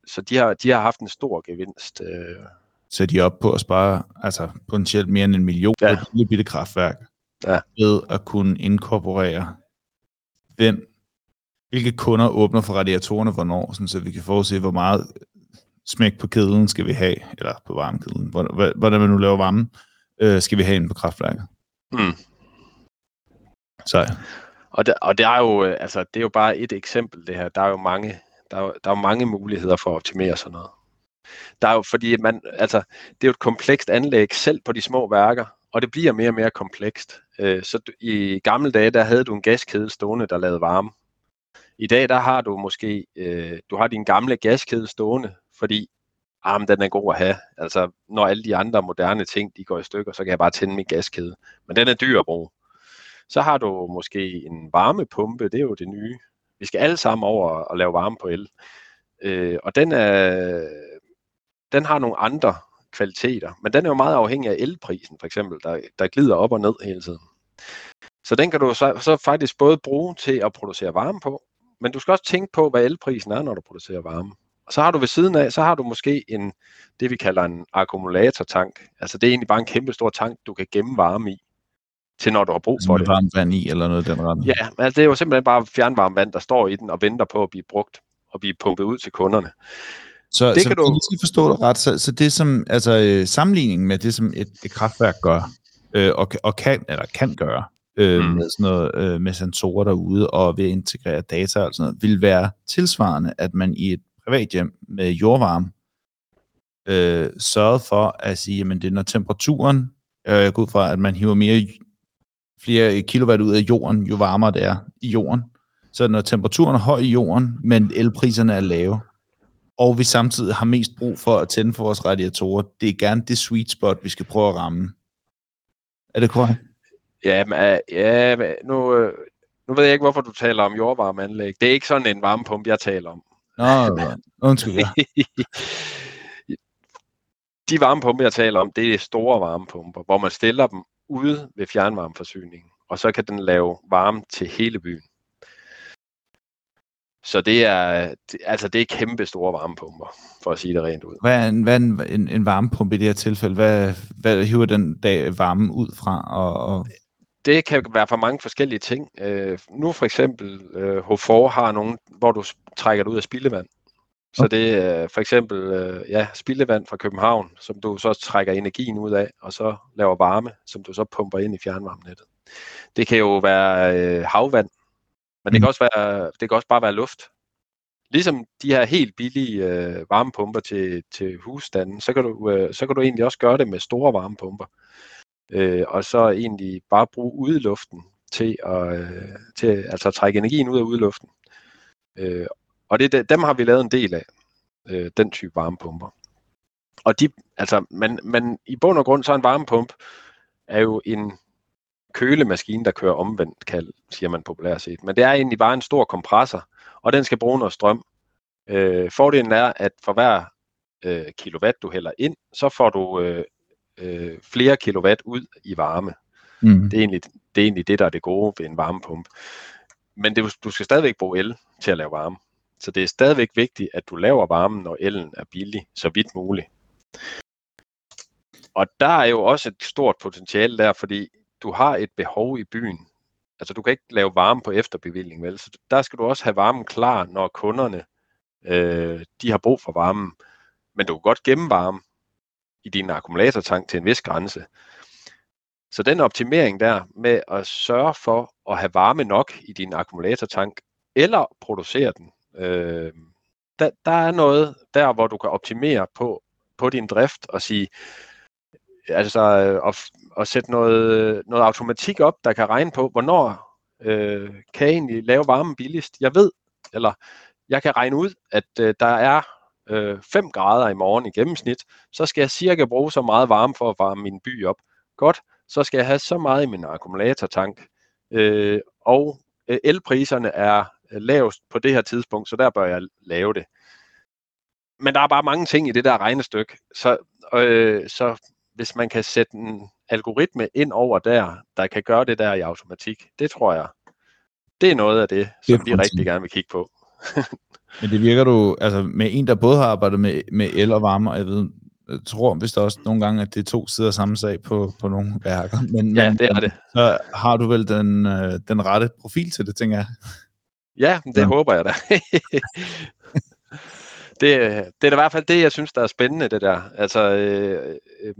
C: Så de har, de har haft en stor gevinst. øh,
B: Så de er oppe på at spare altså potentielt mere end en million
C: Ja.
B: et lille bitte kraftværk.
C: Ja.
B: Ved at kunne inkorporere, hvem, hvilke kunder åbner for radiatorerne hvornår, sådan, så vi kan forudse, hvor meget smæk på kedlen skal vi have, eller på varmekedlen, hvor- hvor- hvordan man nu laver varme, øh, skal vi have inde på kraftværket.
C: Mm.
B: Så
C: Og, der, og det er jo øh, altså det er jo bare et eksempel det her. Der er jo mange der er, jo- der er jo mange muligheder for at optimere sådan noget. Der er jo fordi man altså det er jo et komplekst anlæg selv på de små værker, og det bliver mere og mere komplekst. Øh, så du, i gamle dage der havde du en gaskedel stående der lavede varme. I dag der har du måske øh, du har din gamle gaskedel stående, fordi ah, men den er god at have. Altså når alle de andre moderne ting de går i stykker, så kan jeg bare tænde min gaskæde. Men den er dyr at bruge. Så har du måske en varmepumpe, det er jo det nye. Vi skal alle sammen over og lave varme på el. Øh, og den, er, den har nogle andre kvaliteter, men den er jo meget afhængig af elprisen for eksempel, der, der glider op og ned hele tiden. Så den kan du så, så faktisk både bruge til at producere varme på, men du skal også tænke på, hvad elprisen er, når du producerer varme. Og så har du ved siden af, så har du måske en, det vi kalder en akkumulatortank. Altså det er egentlig bare en kæmpe stor tank, du kan gemme varme i, til når du har brug
B: altså
C: for det.
B: varmt vand i, eller noget den retning.
C: Ja, men altså, det er jo simpelthen bare fjernvarmt vand, der står i den og venter på at blive brugt og blive pumpet ud til kunderne.
B: Så,
C: Det
B: så
C: kan du-
B: jeg skal forstå det ret, så, så det som, altså øh, sammenligningen med det, som et, et kraftværk gør, øh, og, og kan, eller kan gøre, øh,
C: mm.
B: med sådan noget, øh, med sensorer derude, og ved at integrere data og sådan noget, vil være tilsvarende, at man i et privat hjem med jordvarme, øh, sørget for at sige, at det er når temperaturen, øh, jeg går ud fra, at man hiver mere, flere kilowatt ud af jorden, jo varmere det er i jorden. Så når temperaturen er høj i jorden, men elpriserne er lave, og vi samtidig har mest brug for at tænde for vores radiatorer, det er gerne det sweet spot, vi skal prøve at ramme. Er det korrekt?
C: Ja, men, øh, ja, men nu, øh, nu ved jeg ikke, hvorfor du taler om jordvarmeanlæg. Det er ikke sådan en varmepumpe, jeg taler om.
B: Nå, undskyld.
C: De varmepumper, jeg taler om, det er store varmepumper, hvor man stiller dem ude ved fjernvarmeforsyningen, og så kan den lave varme til hele byen. Så det er, altså det er kæmpe store varmepumper, for at sige det rent ud.
B: Hvad er, en, hvad er en, en, en varmepumpe i det her tilfælde? Hvad, hvad hiver den dag varmen ud fra? Og, og,
C: Det kan være for mange forskellige ting. Øh, nu for eksempel øh, H4 har nogen, hvor du trækker det ud af spildevand. Så det er for eksempel øh, ja, spildevand fra København, som du så trækker energien ud af, og så laver varme, som du så pumper ind i fjernvarmenettet. Det kan jo være øh, havvand, men det
B: Mm.
C: kan, også være, det kan også bare være luft. Ligesom de her helt billige øh, varmepumper til, til husstanden, så kan, du, øh, så kan du egentlig også gøre det med store varmepumper. Øh, og så egentlig bare bruge udeluften til at, øh, til, altså at trække energien ud af udeluften. Øh, og det, det- dem har vi lavet en del af, øh, den type varmepumper. Og de, altså, man, man, i bund og grund, så er en varmepump er jo en kølemaskine, der kører omvendt kald, siger man populært set. Men det er egentlig bare en stor kompressor, og den skal bruge noget strøm. Øh, fordelen er, at for hver øh, kilowatt, du hælder ind, så får du øh, øh, flere kilowatt ud i varme.
B: mm.
C: Det er, egentlig, det er egentlig det, der er det gode ved en varmepumpe. Men det, du skal stadigvæk bruge el til at lave varme. Så det er stadigvæk vigtigt, at du laver varmen, når elen er billig, så vidt muligt. Og der er jo også et stort potentiale der, fordi du har et behov i byen. Altså du kan ikke lave varme på efterbevilling, vel? Så der skal du også have varmen klar, når kunderne øh, de har brug for varmen. Men du kan godt gemme varme i din akkumulatortank til en vis grænse. Så den optimering der med at sørge for at have varme nok i din akkumulatortank, eller producere den, øh, der, der er noget der, hvor du kan optimere på, på din drift og sige, altså at, at sætte noget, noget automatik op, der kan regne på, hvornår øh, kan jeg egentlig lave varmen billigst. Jeg ved, eller jeg kan regne ud, at øh, der er øh, 5 grader i morgen i gennemsnit, så skal jeg cirka bruge så meget varme for at varme min by op. Godt, så skal jeg have så meget i min akkumulatortank. Øh, og øh, elpriserne er lavest på det her tidspunkt, så der bør jeg lave det. Men der er bare mange ting i det der regnestykke, så, øh, så hvis man kan sætte en algoritme ind over der, der kan gøre det der i automatik, det tror jeg, det er noget af det, som det vi rigtig gerne vil kigge på.
B: Men det virker du, altså med en, der både har arbejdet med, med el og varme, og jeg ved, jeg tror hvis der også nogle gange, at det er to sider samme sag på, på nogle værker. Men,
C: ja, det er det.
B: Så har du vel den, øh, den rette profil til det, tænker jeg.
C: Ja, det ja. håber jeg da. det, det er i hvert fald det, jeg synes, der er spændende, det der. Altså, øh, øh,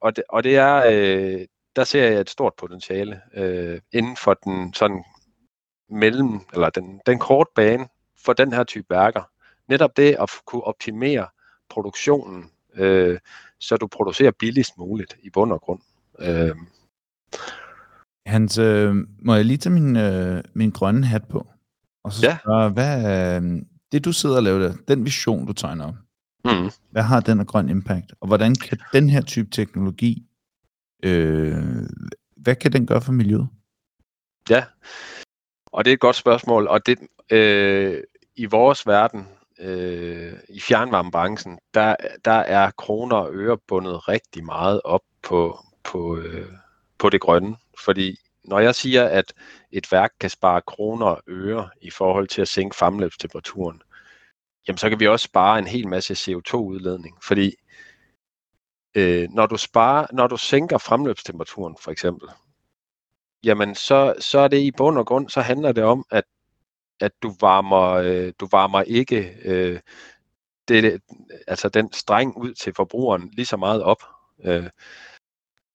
C: og, det, og det er, øh, der ser jeg et stort potentiale øh, inden for den sådan mellem, eller den, den kort bane for den her type værker. Netop det at kunne optimere produktionen, øh, så du producerer billigst muligt i bund og grund. Øh.
B: Hans, øh, må jeg lige tage min, øh, min grønne hat på? Og så
C: ja.
B: spørge, hvad, øh, det du sidder og laver der, den vision du tegner op, mm. hvad har den af grøn impact? Og hvordan kan den her type teknologi, øh, hvad kan den gøre for miljøet?
C: Ja, og det er et godt spørgsmål, og det, øh, i vores verden, øh, i fjernvarmebranchen, der, der er kroner og øre bundet rigtig meget op på, på, øh, på det grønne. Fordi når jeg siger, at et værk kan spare kroner og øre i forhold til at sænke fremløbstemperaturen, jamen så kan vi også spare en hel masse CO2-udledning. Fordi øh, når, du sparer, når du sænker fremløbstemperaturen for eksempel, jamen så, så er det i bund og grund, så handler det om, at, at du varmer, øh, du varmer ikke øh, det, altså den streng ud til forbrugeren lige så meget op. Øh,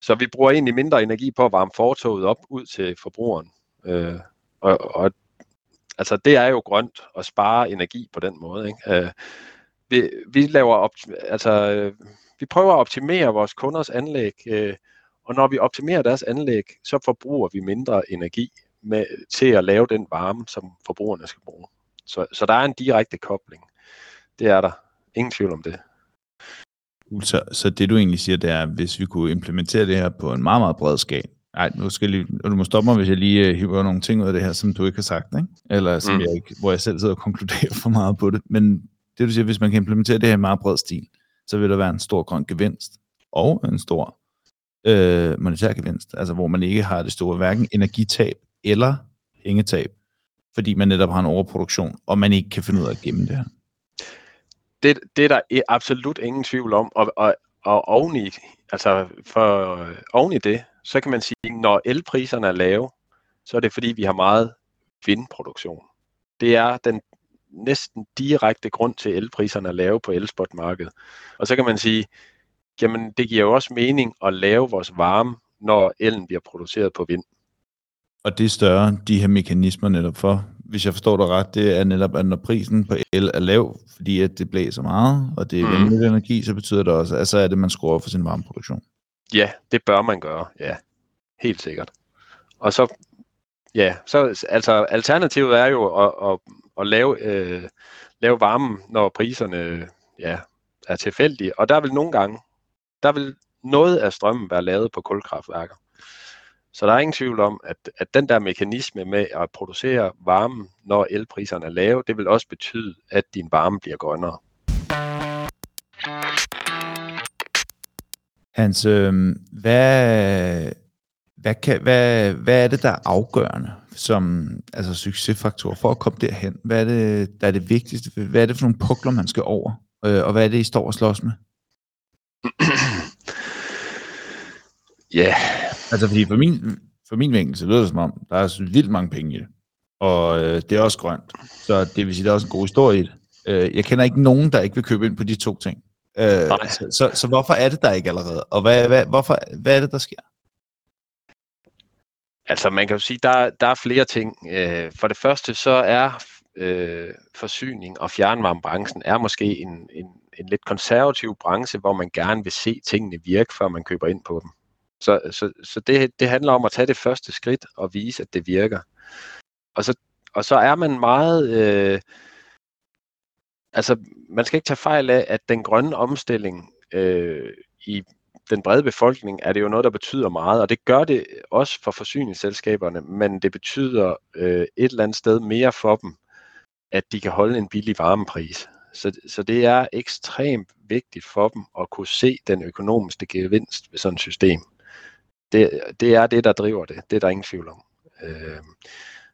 C: så vi bruger egentlig mindre energi på at varme fortoget op ud til forbrugeren. Øh, og, og altså det er jo grønt at spare energi på den måde. Ikke? Øh, vi, vi laver op, altså, øh, vi prøver at optimere vores kunders anlæg øh, og når vi optimerer deres anlæg, så forbruger vi mindre energi med, til at lave den varme, som forbrugerne skal bruge. Så, så der er en direkte kobling. Det er der. Ingen tvivl om det.
B: Så, så det du egentlig siger, det er, hvis vi kunne implementere det her på en meget, meget bred skala, Nej, nu skal lige, du må stoppe mig, hvis jeg lige uh, hiver nogle ting ud af det her, som du ikke har sagt, ikke? eller som mm. jeg ikke, hvor jeg selv sidder og konkluderer for meget på det. Men det du siger, hvis man kan implementere det her i meget bred stil, så vil der være en stor grøn gevinst, og en stor øh, monetær gevinst, altså hvor man ikke har det store hverken energitab eller pengetab, fordi man netop har en overproduktion, og man ikke kan finde ud af at gemme det her.
C: Det, det er der absolut ingen tvivl om, og, og, og oveni, altså for oveni det, så kan man sige, når elpriserne er lave, så er det fordi, vi har meget vindproduktion. Det er den næsten direkte grund til, at elpriserne er lave på elspotmarkedet. Og så kan man sige, jamen det giver jo også mening at lave vores varme, når elen bliver produceret på vind.
B: Og det er større, de her mekanismer netop for, hvis jeg forstår dig ret, det er netop, at når prisen på el er lav, fordi at det blæser meget, og det er mm. energi, så betyder det også, at så er det, man skruer for sin varmeproduktion.
C: Ja, det bør man gøre, ja. Helt sikkert. Og så, ja, så altså alternativet er jo at, at, at lave, øh, lave varmen, når priserne ja, er tilfældige. Og der vil nogle gange, der vil noget af strømmen være lavet på kulkraftværker. Så der er ingen tvivl om, at, at den der mekanisme med at producere varme, når elpriserne er lave, det vil også betyde, at din varme bliver grønnere.
B: Hans, øh, hvad, hvad, kan, hvad, hvad er det, der er afgørende som altså succesfaktor for at komme derhen? Hvad er det, der er det vigtigste? Hvad er det for nogle pukler, man skal over? Øh, og hvad er det, I står og slås med?
C: Ja. Yeah.
B: Altså, fordi for min, for min vinkel, så lyder det som om, der er vildt mange penge i det. Og øh, det er også grønt. Så det vil sige, der er også en god historie i det. Øh, jeg kender ikke nogen, der ikke vil købe ind på de to ting. Øh, så, så, så hvorfor er det der ikke allerede? Og hvad, hvad, hvorfor, hvad er det, der sker?
C: Altså, man kan jo sige, der, der er flere ting. Øh, for det første, så er øh, forsyning og fjernvarmebranchen er måske en, en, en lidt konservativ branche, hvor man gerne vil se tingene virke, før man køber ind på dem. Så, så, så det, det handler om at tage det første skridt og vise, at det virker. Og så, og så er man meget... Øh, altså, man skal ikke tage fejl af, at den grønne omstilling øh, i den brede befolkning er det jo noget, der betyder meget, og det gør det også for forsyningsselskaberne, men det betyder øh, et eller andet sted mere for dem, at de kan holde en billig varmepris. Så, så det er ekstremt vigtigt for dem at kunne se den økonomiske gevinst ved sådan et system. Det, det er det, der driver det. Det er der ingen tvivl om. Øh,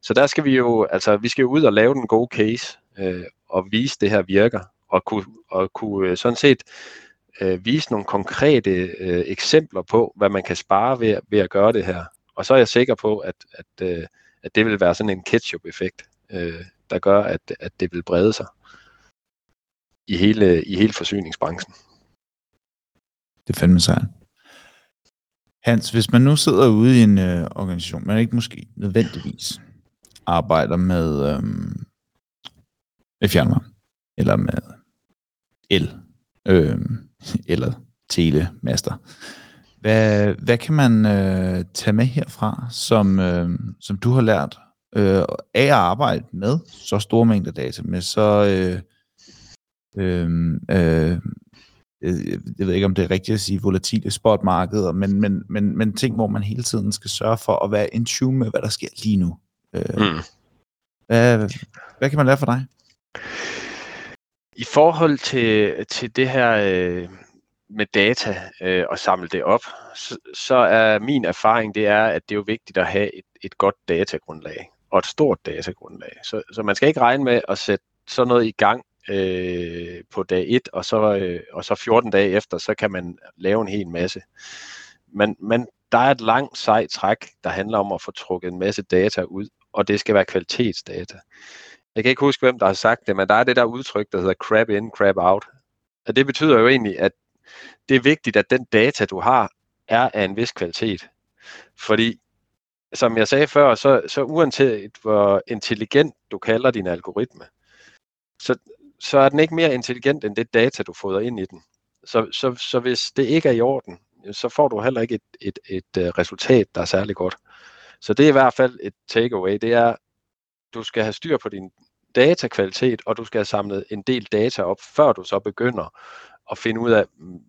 C: så der skal vi jo, altså vi skal jo ud og lave den gode case, øh, og vise, det her virker, og kunne, og kunne øh, sådan set øh, vise nogle konkrete øh, eksempler på, hvad man kan spare ved, ved at gøre det her. Og så er jeg sikker på, at, at, øh, at det vil være sådan en ketchup-effekt, øh, der gør, at, at det vil brede sig i hele, i hele forsyningsbranchen.
B: Det er fandme sejt. Hans, hvis man nu sidder ude i en øh, organisation, man ikke måske nødvendigvis arbejder med, øh, med fjernvarme, eller med el, øh, eller telemaster. Hvad, hvad kan man øh, tage med herfra, som, øh, som du har lært øh, af at arbejde med så store mængder data, med så... Øh, øhm, øh, øh, jeg ved ikke, om det er rigtigt at sige volatile spotmarkeder, men, men, men, men ting, hvor man hele tiden skal sørge for at være in tune med, hvad der sker lige nu. Øh, mm. hvad, hvad kan man lære for dig?
C: I forhold til, til det her øh, med data øh, og samle det op, så, så er min erfaring, det er, at det er jo vigtigt at have et, et godt datagrundlag og et stort datagrundlag. Så, så man skal ikke regne med at sætte sådan noget i gang øh, på dag 1, og så, øh, og så 14 dage efter, så kan man lave en hel masse. Men, men der er et langt sejt træk, der handler om at få trukket en masse data ud, og det skal være kvalitetsdata. Jeg kan ikke huske, hvem der har sagt det, men der er det der udtryk, der hedder crab in, crab out. Og det betyder jo egentlig, at det er vigtigt, at den data, du har, er af en vis kvalitet. Fordi, som jeg sagde før, så, så uanset hvor intelligent du kalder din algoritme, så, så er den ikke mere intelligent end det data, du fodrer ind i den. Så, så, så hvis det ikke er i orden, så får du heller ikke et, et, et, et resultat, der er særlig godt. Så det er i hvert fald et takeaway, det er, du skal have styr på din datakvalitet, og du skal have samlet en del data op, før du så begynder at finde ud af,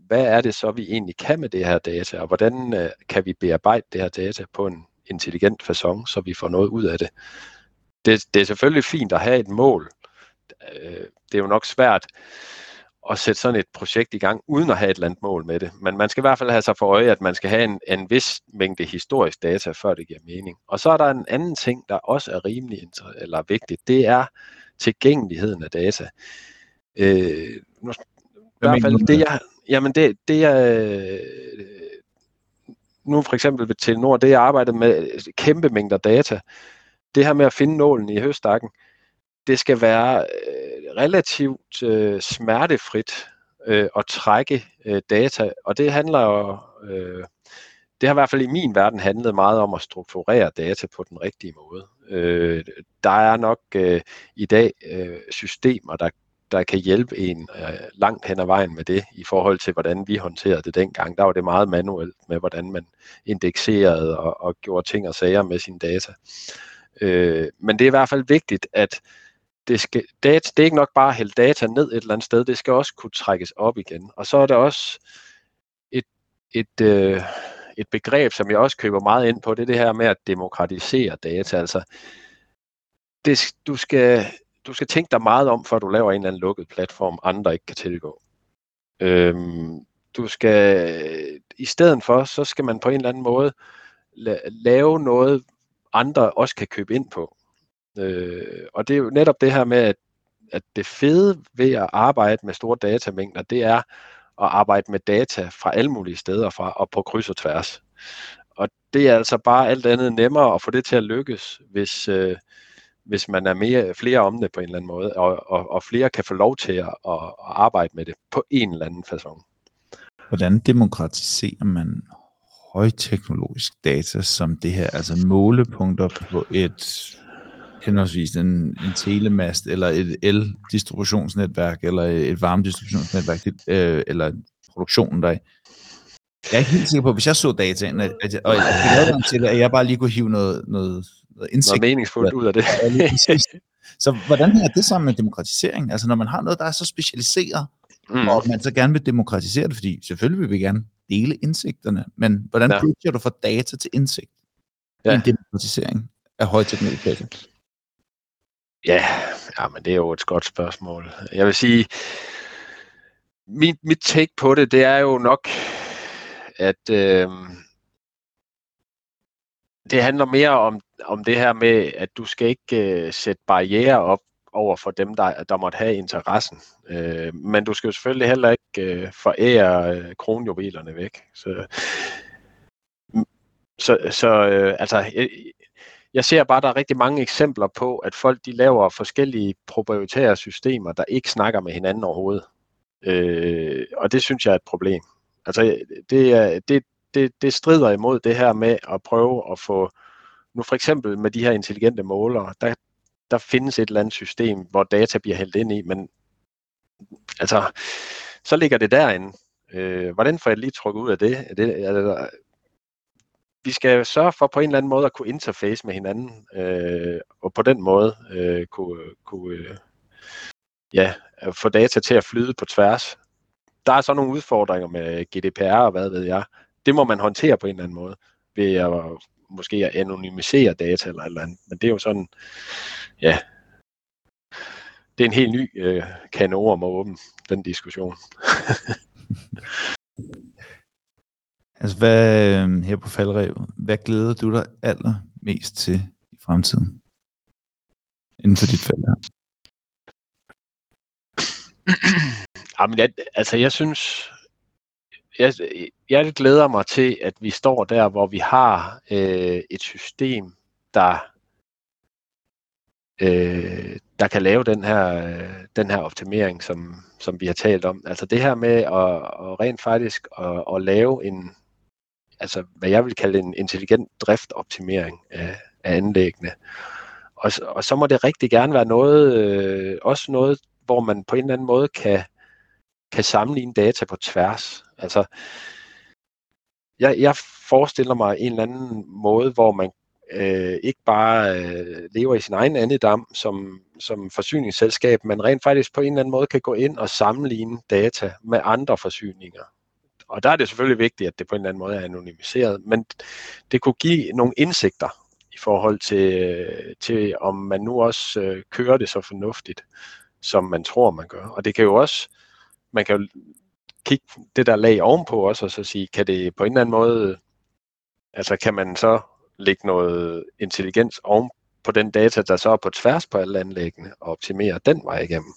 C: hvad er det så, vi egentlig kan med det her data, og hvordan øh, kan vi bearbejde det her data på en intelligent façon, så vi får noget ud af det. Det, det er selvfølgelig fint at have et mål. Øh, det er jo nok svært at sætte sådan et projekt i gang, uden at have et eller andet mål med det. Men man skal i hvert fald have sig for øje, at man skal have en, en vis mængde historisk data, før det giver mening. Og så er der en anden ting, der også er rimelig eller vigtigt. Det er tilgængeligheden af data. Øh, nu, I hvert fald det, jeg, jamen det, det jeg, nu for eksempel ved Telenor, det jeg arbejdede med kæmpe mængder data, det her med at finde nålen i høstakken, det skal være øh, relativt øh, smertefrit øh, at trække øh, data, og det handler jo, øh, det har i hvert fald i min verden handlet meget om at strukturere data på den rigtige måde. Øh, der er nok øh, i dag øh, systemer, der, der kan hjælpe en øh, langt hen ad vejen med det, i forhold til hvordan vi håndterede det dengang. Der var det meget manuelt med, hvordan man indekserede og, og gjorde ting og sager med sine data. Øh, men det er i hvert fald vigtigt, at det, skal, data, det er ikke nok bare at hælde data ned et eller andet sted, det skal også kunne trækkes op igen. Og så er der også et, et, øh, et begreb, som jeg også køber meget ind på, det er det her med at demokratisere data. Altså, det, du, skal, du skal tænke dig meget om, før du laver en eller anden lukket platform, andre ikke kan tilgå. Øhm, du skal, i stedet for, så skal man på en eller anden måde la- lave noget, andre også kan købe ind på. Øh, og det er jo netop det her med, at, at det fede ved at arbejde med store datamængder, det er at arbejde med data fra alle mulige steder fra og på kryds og tværs. Og det er altså bare alt andet nemmere at få det til at lykkes, hvis, øh, hvis man er mere, flere om det på en eller anden måde, og, og, og flere kan få lov til at, at, at arbejde med det på en eller anden façon.
B: Hvordan demokratiserer man højteknologisk data som det her, altså målepunkter på et henholdsvis en, en telemast, eller et el-distributionsnetværk, eller et varmedistributionsnetværk, øh, eller produktionen der. Jeg er ikke helt sikker på, hvis jeg så dataen, at, at, og jeg fik til, at jeg bare lige kunne hive noget, noget, noget indsigt.
C: Noget meningsfuldt ud af det.
B: så hvordan er det sammen med demokratisering? Altså når man har noget, der er så specialiseret, mm. og man så gerne vil demokratisere det, fordi selvfølgelig vil vi gerne dele indsigterne, men hvordan
C: Ja.
B: bridger du fra data til indsigt? Ja. En demokratisering af højteknologisk data.
C: Ja, ja, men det er jo et godt spørgsmål. Jeg vil sige, mit, mit take på det, det er jo nok, at øh, det handler mere om, om det her med, at du skal ikke øh, sætte barriere op over for dem, der, der måtte have interessen. Øh, men du skal jo selvfølgelig heller ikke øh, forære øh, kronjuvelerne væk. Så, så, så øh, altså, jeg, jeg ser bare, at der er rigtig mange eksempler på, at folk de laver forskellige proprietære systemer, der ikke snakker med hinanden overhovedet. Øh, og det synes jeg er et problem. Altså, det, er, det, det, det strider imod det her med at prøve at få, nu for eksempel med de her intelligente målere, der, der findes et eller andet system, hvor data bliver hældt ind i, men altså, så ligger det derinde. Øh, hvordan får jeg lige trukket ud af det? Er det altså, vi skal sørge for på en eller anden måde at kunne interface med hinanden, øh, og på den måde øh, kunne, kunne øh, ja, få data til at flyde på tværs. Der er så nogle udfordringer med GDPR og hvad ved jeg. Det må man håndtere på en eller anden måde, ved at måske at anonymisere data eller et eller andet. Men det er jo sådan, ja, det er en helt ny øh, kanon om at åbne den diskussion.
B: Altså, hvad, øhm, her på faldrevet, hvad glæder du dig allermest til i fremtiden? Inden for dit fald her.
C: Jamen, jeg, altså jeg synes, jeg, jeg glæder mig til, at vi står der, hvor vi har øh, et system, der, øh, der kan lave den her, øh, den her optimering, som, som vi har talt om. Altså det her med at, at rent faktisk at, at lave en, altså hvad jeg vil kalde en intelligent driftoptimering af, af anlæggene. Og, og så må det rigtig gerne være noget, øh, også noget, hvor man på en eller anden måde kan, kan sammenligne data på tværs. Altså, jeg, jeg forestiller mig en eller anden måde, hvor man øh, ikke bare øh, lever i sin egen andedam som, som forsyningsselskab, men rent faktisk på en eller anden måde kan gå ind og sammenligne data med andre forsyninger. Og der er det selvfølgelig vigtigt, at det på en eller anden måde er anonymiseret, men det kunne give nogle indsigter i forhold til, til om man nu også øh, kører det så fornuftigt, som man tror, man gør. Og det kan jo også, man kan jo kigge det der lag ovenpå også, og så sige, kan det på en eller anden måde, altså kan man så lægge noget intelligens oven på den data, der så er på tværs på alle anlæggene, og optimere den vej igennem.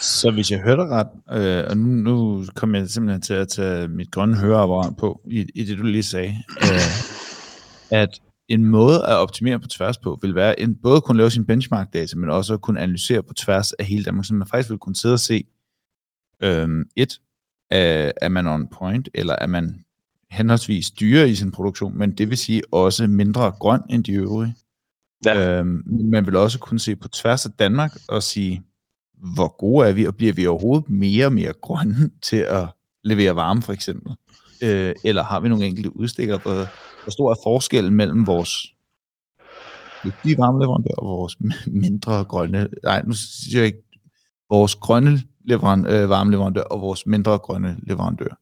B: Så hvis jeg hørte ret, øh, og nu, nu kommer jeg simpelthen til at tage mit grønne høreapparat på, i, i det du lige sagde, øh, at en måde at optimere på tværs på, vil være en, både at kunne lave sin benchmark-data, men også at kunne analysere på tværs af hele Danmark, så man faktisk vil kunne sidde og se, øh, et, er, er man on point, eller er man henholdsvis dyre i sin produktion, men det vil sige også mindre grøn end de øvrige.
C: Ja.
B: Øhm, man vil også kunne se på tværs af Danmark og sige, hvor gode er vi, og bliver vi overhovedet mere og mere grønne til at levere varme, for eksempel? Øh, eller har vi nogle enkelte udstikker, hvor, hvor stor er forskellen mellem vores dygtige varmeleverandør og vores mindre grønne, nej, nu siger jeg ikke, vores grønne leveran, øh, varmeleverandør og vores mindre grønne leverandør.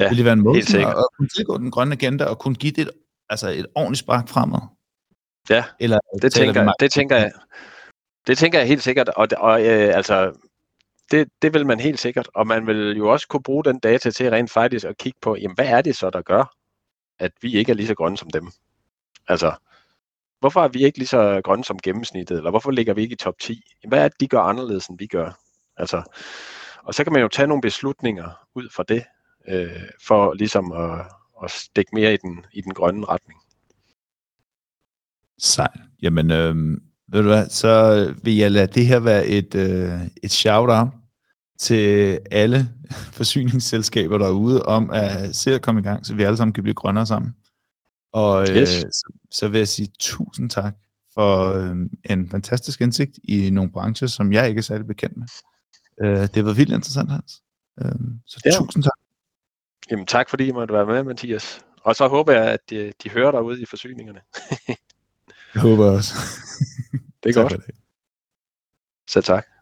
C: Ja,
B: Vil det være en måde
C: helt
B: sådan
C: sikkert.
B: at, at kunne tilgå den grønne agenda og kunne give det et, altså et ordentligt spark fremad?
C: Ja,
B: Eller
C: det tænker, det tænker jeg. Det tænker jeg helt sikkert, og, og øh, altså, det, det vil man helt sikkert, og man vil jo også kunne bruge den data til rent faktisk at kigge på, jamen hvad er det så, der gør, at vi ikke er lige så grønne som dem? Altså, hvorfor er vi ikke lige så grønne som gennemsnittet, eller hvorfor ligger vi ikke i top 10? Hvad er det, de gør anderledes, end vi gør? Altså, og så kan man jo tage nogle beslutninger ud fra det, øh, for ligesom at, at stikke mere i den, i den grønne retning.
B: Sejt. Jamen, øh, ved du hvad, så vil jeg lade det her være et, øh, et shout-out til alle forsyningsselskaber derude om at se at komme i gang, så vi alle sammen kan blive grønnere sammen. Og øh,
C: Yes.
B: så, så vil jeg sige tusind tak for øh, en fantastisk indsigt i nogle brancher, som jeg ikke er særlig bekendt med. Øh, det har været vildt interessant, Hans. Øh, så
C: Ja.
B: tusind tak.
C: Jamen tak fordi I måtte være med, Mathias. Og så håber jeg, at de, de hører derude i forsyningerne.
B: Jeg håber også.
C: Det er
B: Tak
C: godt. Så tak.